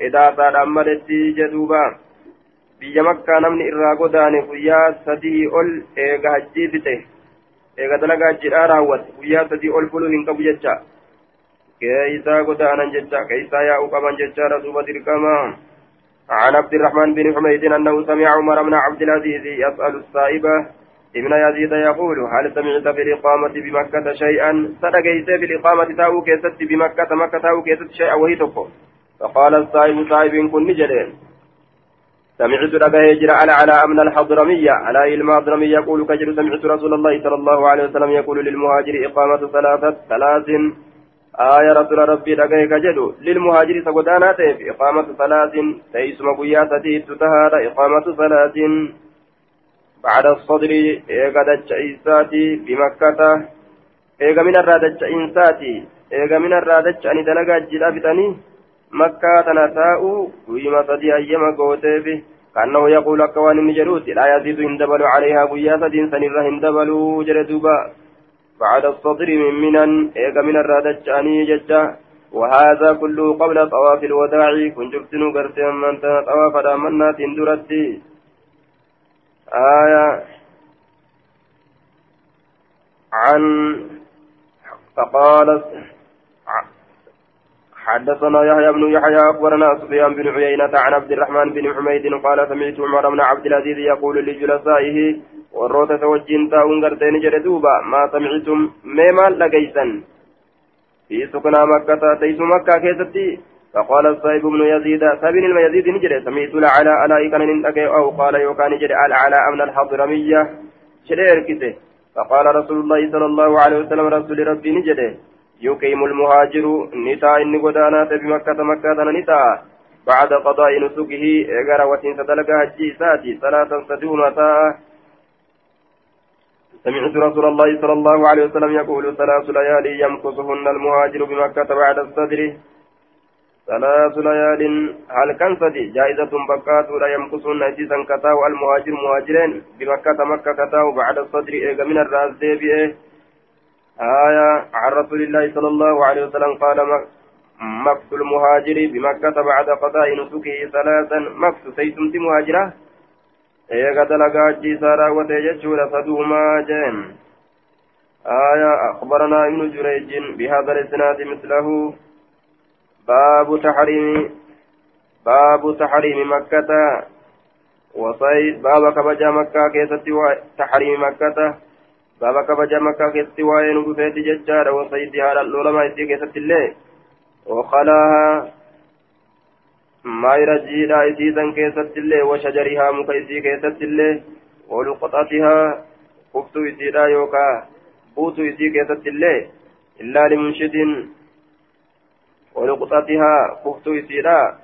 إذا صار أمرت جدوبا biyya makkaa namni irraa godaane guyyaa sadii ol eega hajjii fixe eega dalagaa hajjiidhaa raawwate guyyaa sadii ol buluu hin qabu jecha keeysaa godaanan jecha keeysaa yaa'uu qaban jechaadha duuba dirqama عن عبد الرحمن بن حميد أنه سمع عمر بن عبد العزيز يسأل السائبة ابن يزيد يقول هل سمعت في الإقامة بمكة شيئا صدقيت في الإقامة تاو كيست بمكة مكة تاو كيست شيئا وهي تقول فقال السائب سائب كن نجدين سمعت أبا هجر على على أمن الحضرمية على المحضرمية يقول كجر سمعت رسول الله صلى الله عليه وسلم يقول للمهاجر إقامة ثلاثة ثلاث. آية رسول ربي لقيك جدو للمهاجر سقدانا إقامة ثلاث تيسم قياسة تتهاد إقامة ثلاث بعد الصدر إيقا دج إيساتي بمكة إيقا من الرادج إنساتي إيقا من الرادج أني دلقا جدا بتاني. مكة تنساء ويما صدي أيما قوتيف كأنه يقول أكوان النجروت لا يزيد هندبل عليها قياسة سنرة هندبل جردوبا بعد الصدر من منن إيقا من الرادج أني ججا وهذا كله قبل طواف الوداع كن جبتنو قرتي من طواف دامنا تندرتي آية عن فقال حدثنا يحيى بن يحيى أخبرنا سفيان بن عيينة عن عبد الرحمن بن حميد قال سمعت عمر بن عبد العزيز يقول لجلسائه والروتة وجين تاون غرتين جردوبا ما سمعتم ميما لقيسا في سكنى مكة تيس مكة كيستي فقال الصائب بن يزيد سبين الميزيد نجري سمعت لعلى ألا إكن أو قال يوكان نجري على أمن الحضرمية. شرير كته فقال رسول الله صلى الله عليه وسلم رسول ربي نجري. يقيم المهاجر نتاء إن قدانات بمكة مكة نتاء بعد قضاء نسكه إغرى وتين ستلقى الجيسات ثلاثا سدون سمعت رسول الله صلى الله عليه وسلم يقول ثلاث ليالي يمكثهن المهاجر بمكة بعد الصدر. ثلاث ليال هل كان سدي جائزة بكات ولا يمكثهن أجيزا كتاو المهاجر مهاجرين. بمكة مكة كتاو بعد الصدر إيغا من الرأس ديبئه آية عن رسول الله صلى الله عليه وسلم قال مكس المهاجر بمكة بعد قضاء نسكه ثلاثا. مكس سيتمت مهاجرة. إيغا دلقا جيسارا وتججور صدوما جين. آية أخبرنا ابن جريج بهذا الإسناد مثله. باب تحريم باب تحريم مكة. وصيد باب كبجا مكة كيست تحريم مكة. بابا كبجا مكة كيستي وين وفيت ججارة وصيدي على العلماء يسي كيست الله وخلاها ما يرجي لا يسيسا كيست الله وشجرها مكيسي كيست الله ولقطتها خفت يسيرا يوكا بوت يسي كيست الله إلا لمنشد ولقطتها خفت يسيرا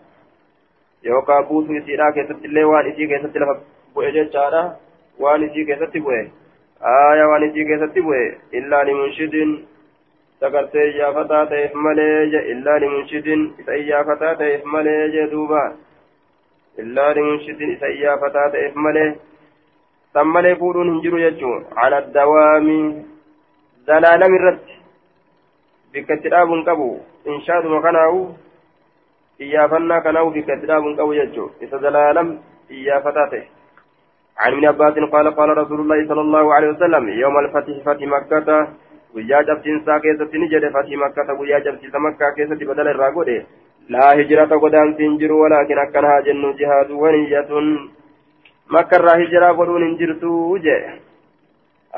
يوكا بوت يسيرا كيست الله وان يسي كيست الله بوئي ججارة وان يسي كيست بوئي آية وان إسي كيستي بوي إلا لمنشد سكرتي إيافتا تيف مليج إلا لمنشد إسا إيافتا تيف مليج دوبا إلا لمنشد إسا إيافتا تيف مليج تملي فورون هنجرو يجو على الدوام زلالم الرد بكتراب قبو إن شاء مكانه إيافنا كانوا بكتراب قبو يجو إسا زلالم إيافتا تيف عن ابن عباس قال قال رسول الله صلى الله عليه وسلم يوم الفتح فتح مكة makkata guyyaa cabsiisa makkaa keessatti badala irraa godhe laa hijirata godaansi hin jiru walaakin akkana haa jennu jihaadu waniyyatun makka irraa hijiraa godhuun hin jirtu je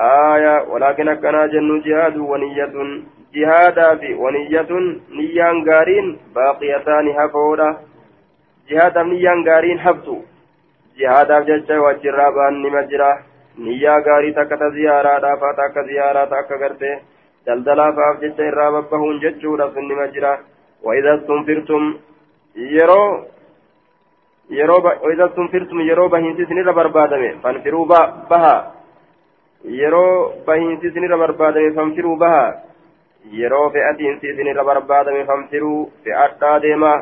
aya walaakin akkana haa jennu jihaadu waniyyatun jihaadaa fi waniyyatun niyyaan gaariin baaqiyataani hafoodha jihaadaaf niyyaan gaariin haftu jihaadaaf jecha wajjirraa ba'an nima jira niyyaa gaarii takka ta ziyaaraadhaaf haa takka ziyaaraa takka garte daldalaafaaf jecha irraa babbahuun jechuudha sun nima jira وإذا استنفرتم yeroo yeroo bahiinsi sinirra barbaadame fanfiruu baha yeroo bahiinsi sinirra barbaadame fanfiruu baha yeroo fe'atiinsi sinirra barbaadame fanfiruu fe'adhaa deemaa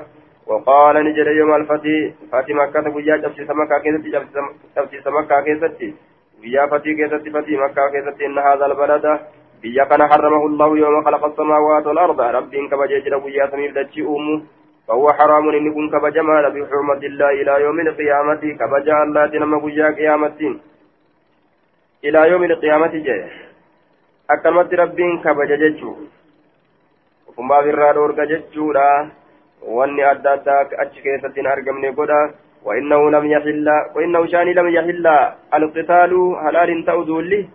وقال نجد يوم الفتي فاتي مكة ويا جبسي سمكة كيستي جبسي سمكة كيستي ويا فتي كيستي فتي مكة كيستي إن هذا البلد بيا كان حرمه الله يوم خلق السماوات والأرض ربي إنك بجيجر ويا سمير دجي أمه فهو حرام إن يكون كبجما بحرمة الله إلى يوم القيامة كبجا الله تنمى قيا قيامة إلى يوم القيامة جاء أكملت ربين كبجا ججو وما برا دورك ججو wanni adda addaa achi keessatti hin argamne godha. وإنه لم يحل وإنه شاني لم يحل القتال حلال تأذول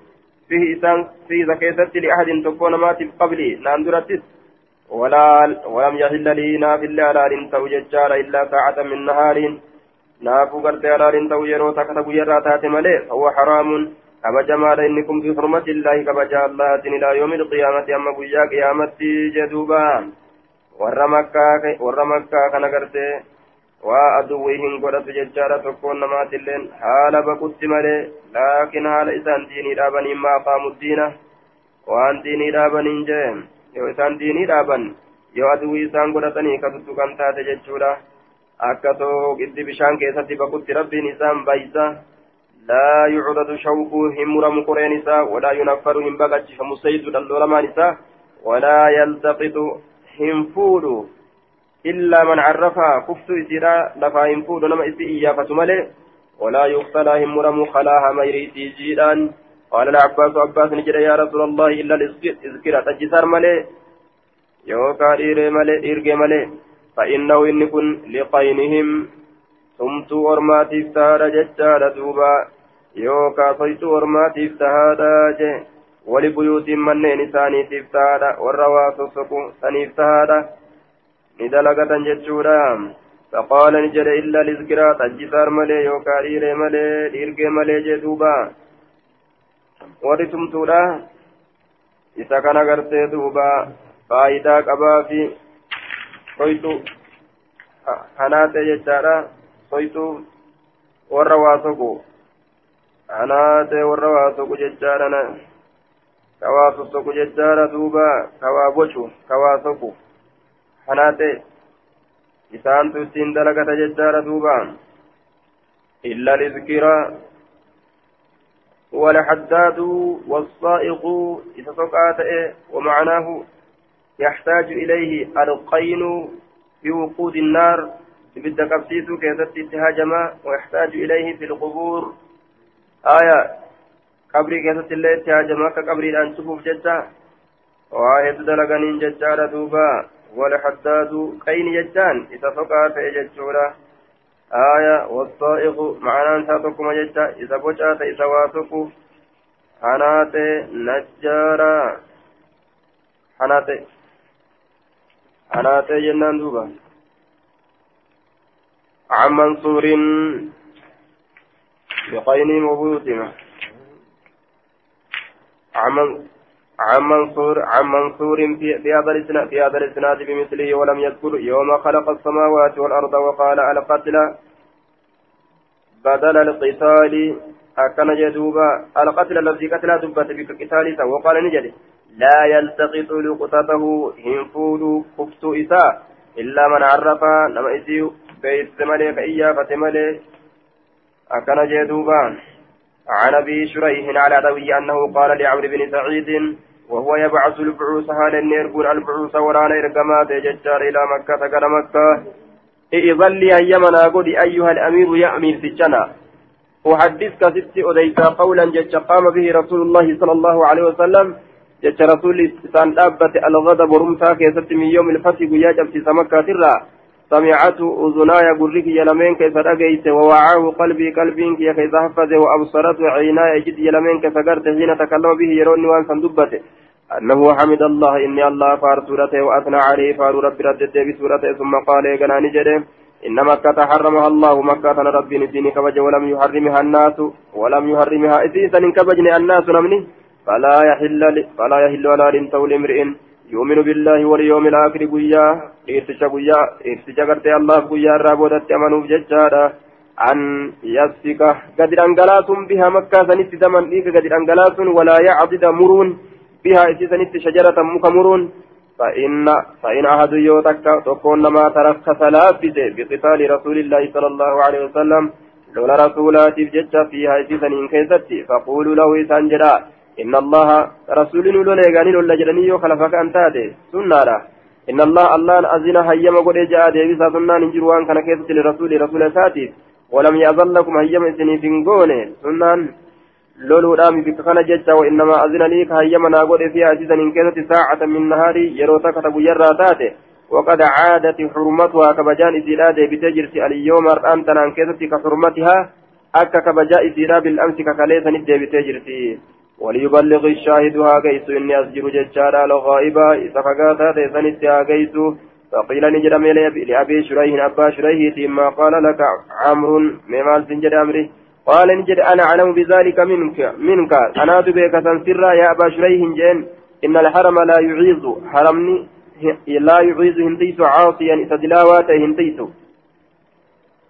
فيه إسان في زكاة لأحد تكون مات قبلي ناندرتس ولا ولم يحل لي ناف الله حلال توججار إلا ساعة من نهار نافو قرت حلال تو يرو تكتب يراتات ملي فهو حرام كبجما إنكم في حرمة الله كبجا الله إلى يوم القيامة أما قيا قيامة جدوبا warra makkaa kana gartee waa aduwwii hin godhatu jechaadha tokkoon namaatilleen haala baqutti malee laakiin haala isaan diinii dhaabaniin maaqaamu diina waan diinii dhaabaniin jee yoo isaan diinii dhaaban yoo aduwwii isaan godhatanii ka tuttuqan taate jechuudha akka tooqiddi bishaan keessatti baqutti rabbiin isaan baysa لا يعرض شوكه هم مرم قرين ولا ينفر هم بقى فمسيد اللولمان إساء ولا يلتقط fuudhu illaa man carrafaa kuftu isiidha lafaa hin fuudhu nama isi iyyaafatu malee walaa yuqtalaa hin muramu kalaaha mayriitii jiidhaan. قال العباس عباس نجد يا رسول الله إلا الإذكر تجسر ملي يوكا إيري ملي إيرجي ملي فإنه إن كن لقينهم ثمت أرماتي افتهاد ججار دوبا يوكا صيت أرماتي افتهاد جي ولبيوت منين warra waa sossoqu saniif tahaadha ni dalagatan jechuudha فقال نجد إلا لذكرى تجسار ملي يوكا ديري ملي ديرجي ملي جدوبا ورثم تولا إذا كان غرتي دوبا فايدا قبا في صيتو حناتي ججارا صيتو warra waa soqu hanaate warra waa soqu jechaadhana kawaa sossoku jechaadha duuba kawaa bocu kawaa soku hanaate isaantu ittiin dalagata jechaadha duuba. إلا الإذكرى والحداد والصائق إذا سقعت ومعناه يحتاج إليه القين في وقود النار بدك قبسيسو كيست اتهاجما ويحتاج إليه في القبور آية qabrii keessatti illee itti haajama akka qabriidhaan cufuuf jecha waa hedduu dalaganiin jechaadha isa soqaa ta'e jechuudha aaya wassaa'iqu ma'anaan isaa tokkuma jecha isa bocaa ta'e isa waa soqu hanaate najjaara hanaate hanaate jennaan duuba عن منصور بقين وبيوتنا عن منصور عن منصور في هذا الاسناد في هذا الإسناد بمثله ولم يذكر يوم خلق السماوات والأرض وقال القتل بدل القتال أكن جدوبا. القتل الذي قتل دبت بقتال وقال نجد. لا يلتقط لقطته هنفود كفت إساء إلا من عرف لما إسيو بيت ملي فإيا فتملي. أكن جدوبا. عن أبي شريح على دوي أنه قال لعمرو بن سعيد وهو يبعث البعوث هذا النيرقون البعوث ورانا ارقمات ججار إلى مكة قال مكة. إذن لي أيمنا قد أيها الأمير يا أمير سجنا. أحدثك ست أديت قولا جج قام به رسول الله صلى الله عليه وسلم. جج رسول سان أبت الغضب رمتا كيست من يوم الفتح يا جبت سمكة سمعته أذناي قرك يلمين كيف رقيت ووعاه قلبي قلبي كيف حفظ وأبصرته عيناي جد يلمين كيف قرت حين تكلم به يروني وأن صندبته أنه حمد الله إني الله فار سورته وأثنى عليه فار ربي ردد بسورته ثم قال يقناني جده إن مكة حرمها الله مكة ربي نديني كبج ولم يحرمها الناس ولم يحرمها إذا كبجني الناس نمني. فلا يحل فلا يحل ولا لنتول امرئ. يؤمن بالله واليوم الآخر قيا إرتجا قيا إرتجا قرتي الله قيا الرابودة أمنوا بججارة أن يسفك. قد أنقلات بها مكة سنت دمن إيك قد أنقلات ولا يعضد مرون بها إسيسنت شجرة مكمرون فإن فإن أحد يوتك تكون ما ترخص لافته بقتال رسول الله صلى الله عليه وسلم لولا رسولات بججة فيها إسيسن إن كيستي. فقولوا له إسانجرا إن الله رسول لولا يغاني لولا جراني يو خلفك أنت سنة. إن الله الله أذن هيما قد جاء ديبسا سنان انجر وان كان كيسة لرسول رسول ساتي ولم يأذن لكم هيما سني فنقون سنان لولو دامي بك كان ججا وإنما أذن ليك هيما ناقود فيها أسيسا إن كيسة ساعة من نهاري يروتا كتب يرى تاتي. وقد عادت حرمتها كبجان إسيلا ديبتا جرسي اليوم أرآن تنان كيسة كحرمتها أكا كبجاء إسيلا بالأمس ككاليسا ديبتا جرسي وليبلغ الشاهد هاجيس إني أسجر ججارا لغائبا إذا فقاتا تيسنت هاجيس فقيل نجرم لأبي شريه أبا شريه ما قال لك عمرو ممال سنجد أمري قال نجد أنا أعلم بذلك منك منك. أنا بك سنسرا يا أبا شريه جين إن الحرم لا يعيز حرمني لا يعيز هنتيس عاصيا إذا دلاوات هنتيس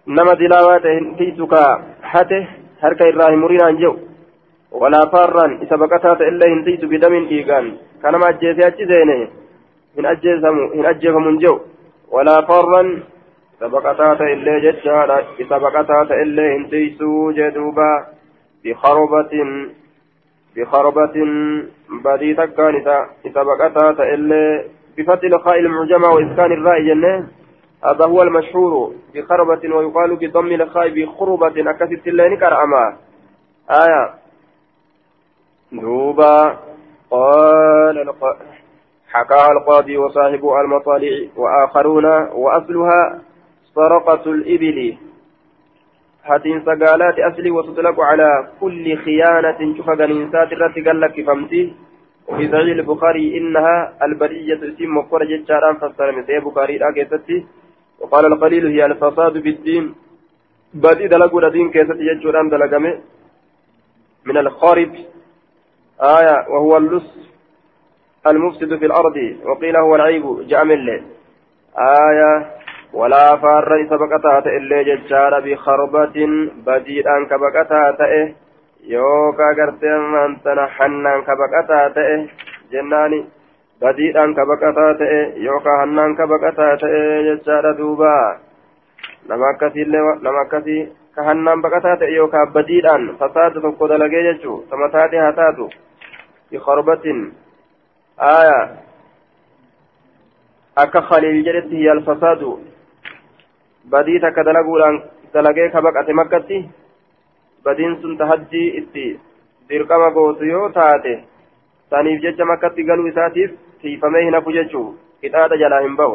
نما دلاوات هنتيس كحته هركا إراهيم مرينا جو. ولا فارا إذا بقتات إلا هنديت بدم إيقان. كان ما أجيسي أجيسيني هن أجيسمو هن أجيفمون جو. ولا فارا إذا بقتات إلا ججارا إذا بقتات إلا هنديسو جدوبا. بخربة بخربة بدي تكانتا إذا بقتات إلا بفتح الخاء المعجمة وإسكان الراء جنة. هذا هو المشهور. بخربة ويقال بضم الخاء بخربة أكست اللين كرأما. آية. دوبا قال حكاها القاضي وصاحب المطالع وآخرون وأصلها سرقة الإبل. هاتين سقالات أصلي وتطلق على كل خيانة شوف غنينسات الرت قال لك فهمتي. وفي صحيح البخاري إنها البرية اسم مفرج جاران فسر من بخاري أكيستي وقال القليل هي الفساد بالدين. بدي دلقوا دين كيست يجوران دلقمة. من الخارب آية وهو اللص المفسد في الأرض وقيل هو العيب الليل آية ولا فار سبقتها إلا ججار بخربة بديئا كبقتها تئه يوكا قرتين من تنحنان كبقتها تئه جناني بديئا كبقتها تئه يوكا هنان كبقتها تئه ججار دوبا. nama akkasii ka hannaan baqataa ta'e yookaan badiidhaan fasaada tokko dalagee jechuun sama taate haa taatu بخربة آية أكا خليل جلت هي الفساد بديت كدلقوا دلقيك بقعة مكتي بدين سن تهجي اتي dirqama gootu yoo taate saniif jecha makkatti galuu isaatiif tiifamee hin hafu jechuu qixaaxa jalaa hin ba'u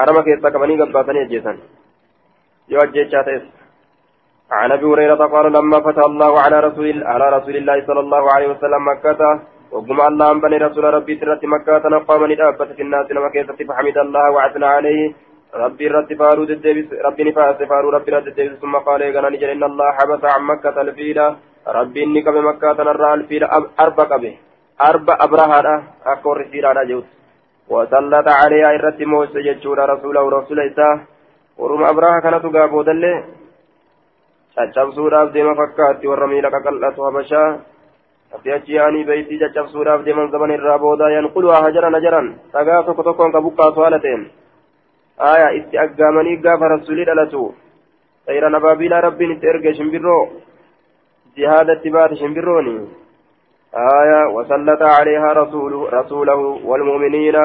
harama keessaa qabanii gabbaasanii ajjeesan yoo ajjechaa ta'es عن أبي هريرة قال لما فتح الله على رسول على رسول الله صلى الله عليه وسلم مكة وقم الله أن بني رسول ربي سرت مكة تنقى من الأبة في الناس لما كيست فحمد الله وعثنى عليه. ربي رد فارو ربي نفاس فارو ربي رد ثم قال يقنا نجل إن الله حبس عن مكة الفيلة. ربي إني كبه مكة تنرى الفيلة أربع كبه. أربع أبرهة أكور فيلة جوت. وسلط عليها الرد موسى جتشور رسوله رسول إساه ورم أبرهة كانت قابو دلي. Caccabsuudhaaf deema fakkaatti warra miila qaqal'atu habashaa ati achi yaanii beeytii caccabsuudhaaf deeman zaman irraa booda yanquluhaa hajaran hajaran dhagaa tokko tokkoon ka buqqaasu haala ta'een aya itti aggaamanii gaafa rasulii dhalatu xayran abaabiilaa rabbiin itti erge shimbirroo jihaadatti baate shimbirrooni aya wasallata رسوله, رسوله والمؤمنين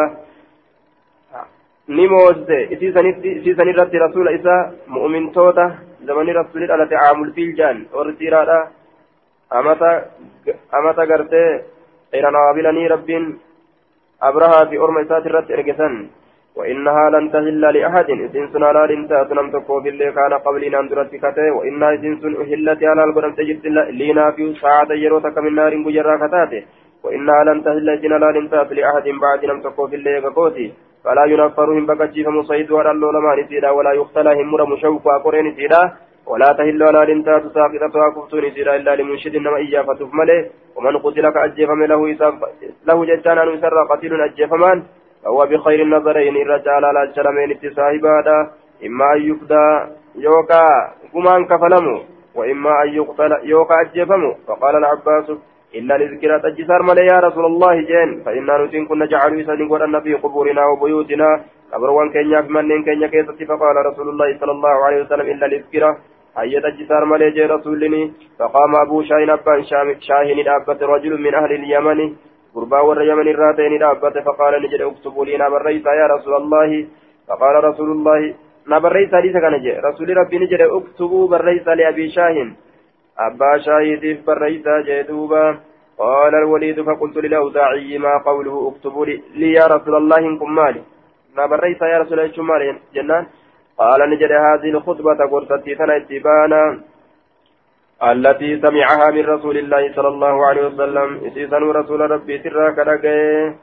ni moosise isii rasuula isa mu'mintoota zamani rasuulli dhalate caamul fiiljaan warri siiraadha. Amata gartee xeeran awaabilanii rabbiin abrahaa fi orma isaati irratti ergesan وإنها لن تهل لأحد إذن سن على لنتا سنم تكو في اللي كان قبل أن درت كته وإنها إذن سن أهلت على القرآن تجد لينا في ساعة يروتك من نار بجرا كتاته وإنها لن تهل إذن على لنتا لأحد بعد نم تكو في اللي فلا ينفرهم بكتشيف مصيد ولا اللول ما نسيدا ولا يقتل هم مشوق وقرين نسيدا. ولا تهل ولا لنتا تساقطتها كفتو نسيدا إلا لمنشد إنما إياه فتف ملي ومن قتل كأجيف له له جتانا نسر قتيل أجيف من. فهو بخير النظرين الرجال على الشرمين اتساهبادا إما أن يفدى يوكا قمان كفلمو وإما أن يقتل يوكا أجيفمو. فقال العباس إلا لذكرى تجسار ملي يا رسول الله جين. فإنا نتين كنا جعلوا يسالين قرآن في قبورنا وبيوتنا. قبروان كينيا بمنين كينيا كيستي. فقال رسول الله صلى الله عليه وسلم إلا لذكرى. هيا تجسار ملي جي رسولني. فقام أبو شاهين أبان شاهين أبت رجل من أهل اليمن. قربا ور يمن الراتين دابت فقال نجد اكتبوا لي نبريت يا رسول الله. فقال رسول الله نبريت لي سكنج رسول ربي نجد اكتبوا بريت لأبي شاهن أبا شاهد بريت جدوبا قال الوليد فقلت للأوزاعي ما قوله اكتبوا لي يا رسول الله إنكم مالي نبريت يا رسول الله مالي جنان قال نجد هذه الخطبة قرصتي ثنا اتبانا التي سمعها من رسول الله صلى الله عليه وسلم إسيسا رسول ربي سرا كدقه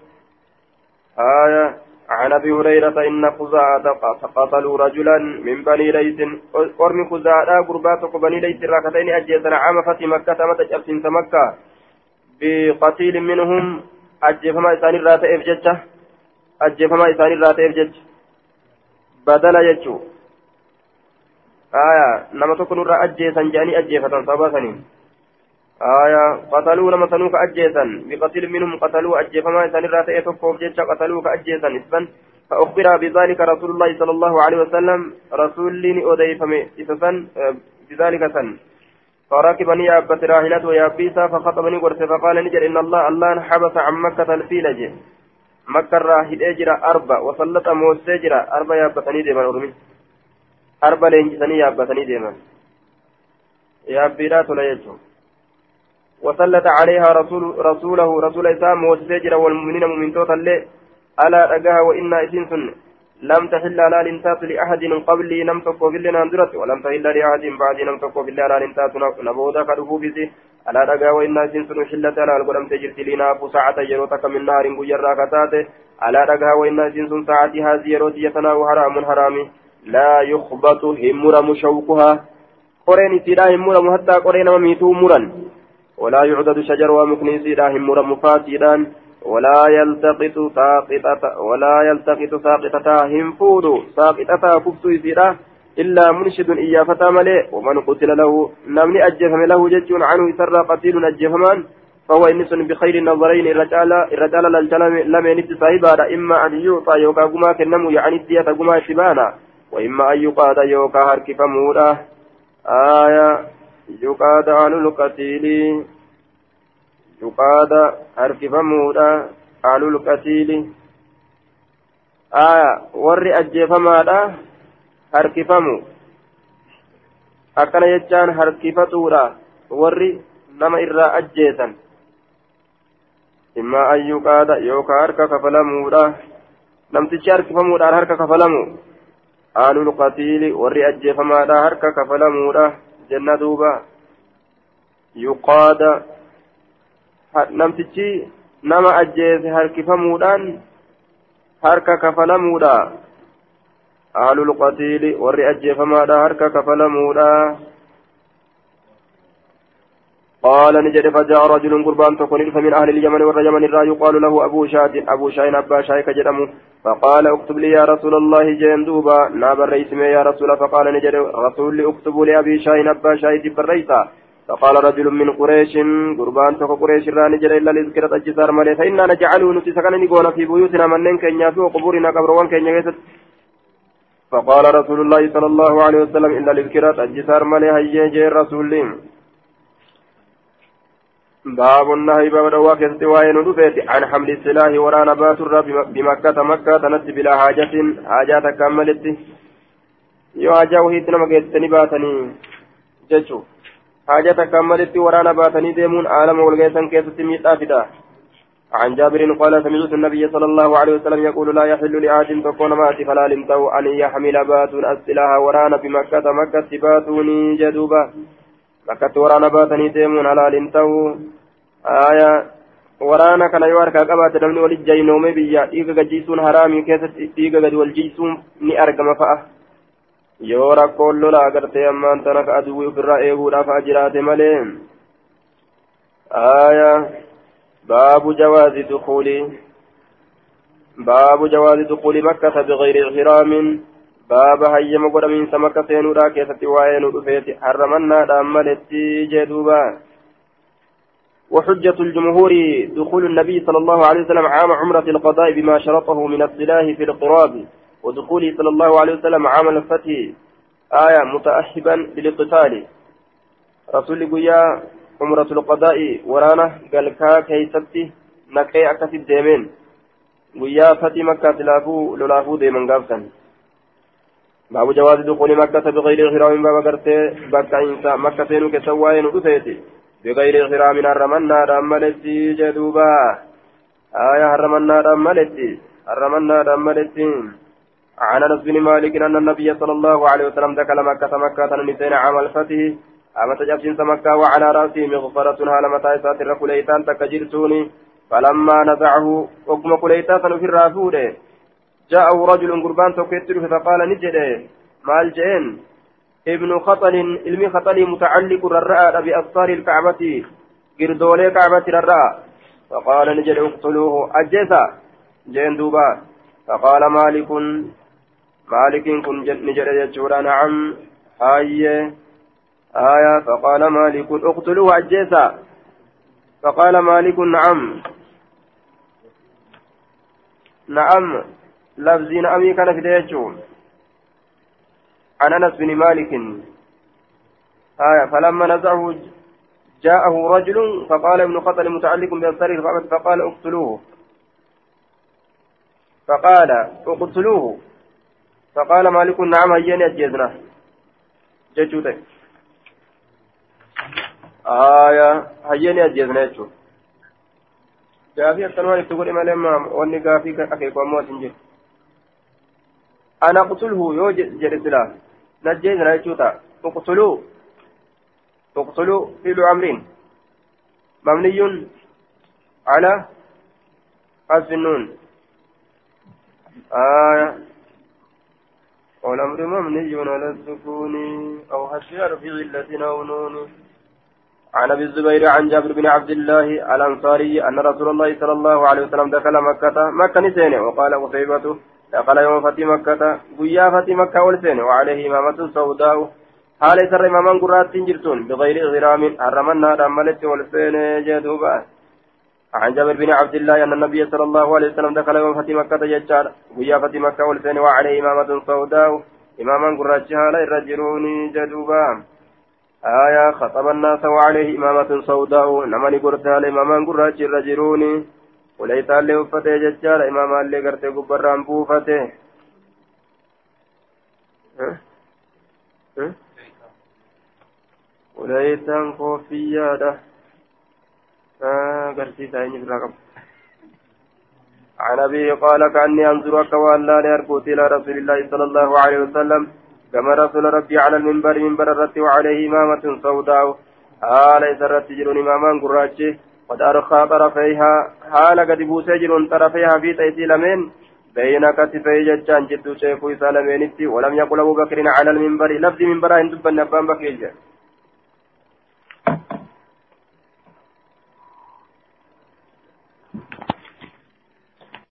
آية عن أبي هريرة إن خزاعة قتلوا رجلا من بني ليث قرم خزاعة قربات بني ليث راكتين اجيسا عام فتح مكة متى ابسنت مكة. بقتيل منهم اجفما اسان الرات افججه اجفما اسان الرات افجج بدل يجو آية نما تكون را أجيسا جاني أجيفة صباسني آية قتلوا نما سنوك أجيسا بقتل منهم قتلوا أجيفما إسان الرات إتفوف جيتشا قتلوك أجيسا إسبا فأخبر بذلك رسول الله صلى الله عليه وسلم رسول لي أديفم إسسا بذلك سن فركبني يا أبت راحلته يا بيسا فخطبني ورث فقال نجر إن الله الله حبس عن مكة الفيلج مكة راحل أجرى أربع وسلط موسى أجرى أربع يا أبتني ديما أرمي arba leenjisanii yaabbatanii deeman. Yaabbiidhaa tola jechuun. وسلط عليها رسول رسوله رسول إسلام وسجر والمؤمنين مؤمن اللي ألا أجاها وإنا إسين سن. لم تحل لا لنتات لأحد من قبلي لم تكو في اللي نندرت ولم تحل لأحد بعد لم تكو في اللي لا لنتات نبودا قدفو بسي ألا أجاها وإنا إسين سن حلة لا القدم تجرت لنا ساعة يروتك من نار قجرا كتات ألا أجاها وإنا إسين سن ساعة هذه يروتي يتناو حرام حرامي لا يخبط همرم شوكها. قرين سيدا همرم حتى قرين مميتو مرا ولا يعدد شجر ومكني سيدا همرم فاسدا ولا يلتقط ساقطة ولا يلتقط ساقطة هنفود ساقطة كفت سيدا إلا منشد إيافة ملئ ومن قتل له نمني أجفم له جج عنه سر قتيل أجفمان فهو إنس بخير النظرين الرجال الرجال لم ينت صاحبا إما أن يعطى يوكا قما كنمو يعني الدية قما شبانا وإما أن يقاد يوكا هركف مودا. آية يقاد عن القتيل يقاد هركف مودا عن القتيل آية ور مادا هركفمو akkana jechaan harkifatuudha warri nama irraa ajjeesan immaa ayyuu qaada yookaan harka kafalamuudha namtichi harkifamuudhaan harka kafalamu aalul qatiili warri ajjeefamaadha harka kafalamuudha jenna duuba yuqaada namtichi nama ajjeese harkifamuudhaan harka kafalamuudha aalul qatiili warri ajjeefamaadha harka kafalamuudha قال نجد فجاء رجل قربان تكون فمن أهل اليمن واليمن الرا يقال له أبو شاد أبو شاين أبا شاي كجدم. فقال اكتب لي يا رسول الله جين ناب الرئيس يا رسول فقال نجد رسول اكتب لي أبي شاين أبا شاي الرئيسة فقال رجل من قريش قربان تكو قريش را نجد إلا لذكرة الجسار مالي فإنا نجعله نتسكن نقول في بيوتنا من كن في وقبورنا قبروان كن فقال رسول الله صلى الله عليه وسلم إلا لذكرة الجسار مالي هيجي رسول باب النهي باب دوا كيست وين دفيت عن حمل السلاح ورانا بات الرب بمكة مكة تنت بلا حاجة حاجات كملت wahiitti nama geessitanii baatanii jechuun haja takkaan malitti waraana baatanii deemuun aalama walgeessan keessatti miidhaa fida. عن جابر قال سمعت النبي صلى الله عليه وسلم يقول لا يحل لأحد تكون مات فلا تو أن يحمل بات السلاح ورانا بمكة مكة باتوني جدوبا bakkatti waraana baatanii deemuun halaaliin ta'uu waraana kana yoo harkaa qabaate namni walitti jaynoome biyya dhiiga gajiisuun haraamii keessatti dhiiga gadi wal jiisuun ni argama fa'a yoo rakkoon lola agartee ammaan tana ka aduwwii ofirraa eeguudhaaf haa jiraate malee aayaa baabu jawaazi dukuuli baabu jawaazi dukuuli makkata bigayri ihtiraamin baaba hayyama godhamiinsa makka seenuudhaa keessatti waa'ee nu dhufeeti harramannaadhaan maletti jee duuba وحجة الجمهور دخول النبي صلى الله عليه وسلم عام عمرة القضاء بما شرطه من السلاح في القراب ودخوله صلى الله عليه وسلم عام الفتح آية متأهبا للاقتتال رسول قيا عمرة القضاء ورانا قال كا كيستي naqee akkasit deemeen guyyaa fatii makkaa silaafuu lolaafuu deeman gaafsan باب جواز دخول مكة بغير إحرام باب غرتي بكا إنسا مكة سينو كسواين ودفيتي بغير إحرام الرمنا رمالتي جدوبا. آية الرمنا رمالتي الرمنا رمالتي عن أنس بن مالك أن النبي صلى الله عليه وسلم دخل مكة مكة نسين عام الفتح. أما تجابسين مكة وعلى رأسه مغفرة هالة متى ساتر كليتان تكجرتوني فلما نزعه حكم كليتان في الرافوده جاءه رجل قربان توكيتر فقال نجده مال جين ابن خطل علمي خطل متعلق الرأى بأسطار الكعبة قردولي كعبة الرأى. فقال نجد اقتلوه. أجيسا جين دوبا. فقال مالك مالك كن نجد يجورا. نعم. هاي. آية. فقال مالك اقتلوه أجيسا فقال مالك نعم. نعم. لفظين أمي كان في ديجو عن أنس بن مالك. آية فلما نزعه جاءه رجل فقال ابن خطل متعلق بأبصار الكعبة فقال اقتلوه. فقال اقتلوه. فقال مالك نعم هيني أجيزنا. ججوتك آية هيني أجيزنا يجو gaafii akkanumaan itti godhe malee wanni gaafii jiru أقتله. يو جد سلا نجينا يجوتا اقتلوا اقتلوا فعل أمر مبني على حذف النون آية والأمر مبني على السكون أو حذف حرف علة أو نون. عن أبي الزبير عن جابر بن عبد الله الأنصاري أن رسول الله صلى الله عليه وسلم دخل مكة. مكة نسينه. وقال قتيبة دخل يوم فتي مكة قيا فتي مكة والسين وعليه إمامة سوداء. حال سر إماما قرات جرتون بغير غرام حرمنا رملت والسين جدوبا عن جابر بن عبد الله أن النبي صلى الله عليه وسلم دخل يوم فتي مكة يجار قيا فتي مكة والسين وعليه إمامة سوداء. إماما قرات حال الرجلون جدوبا آية خطب الناس وعليه إمامة سوداء. نمني قرتها لإماما قرات الرجلون. Ulaytaallee uffatee jechaadha. Imaamaallee gartee gubbarraan buufate. Ulaytaan koofiyyaadha garsiisaa eenyu biraa qabu. عن أبيه قال كأني أنظر أكوان لا لأركوت إلى رسول الله صلى الله عليه وسلم كما رسول ربي على المنبر منبر الرت وعليه إمامة سوداء آل إذا الرت جرون إماما قراتشه قد أرخى طرفيها حال قد بوسجر طرفيها في تيتي لمن بين كتفي ججان جدو شيخ ولم يقل أبو بكر على المنبر لفظ منبر عند بن نبان بكر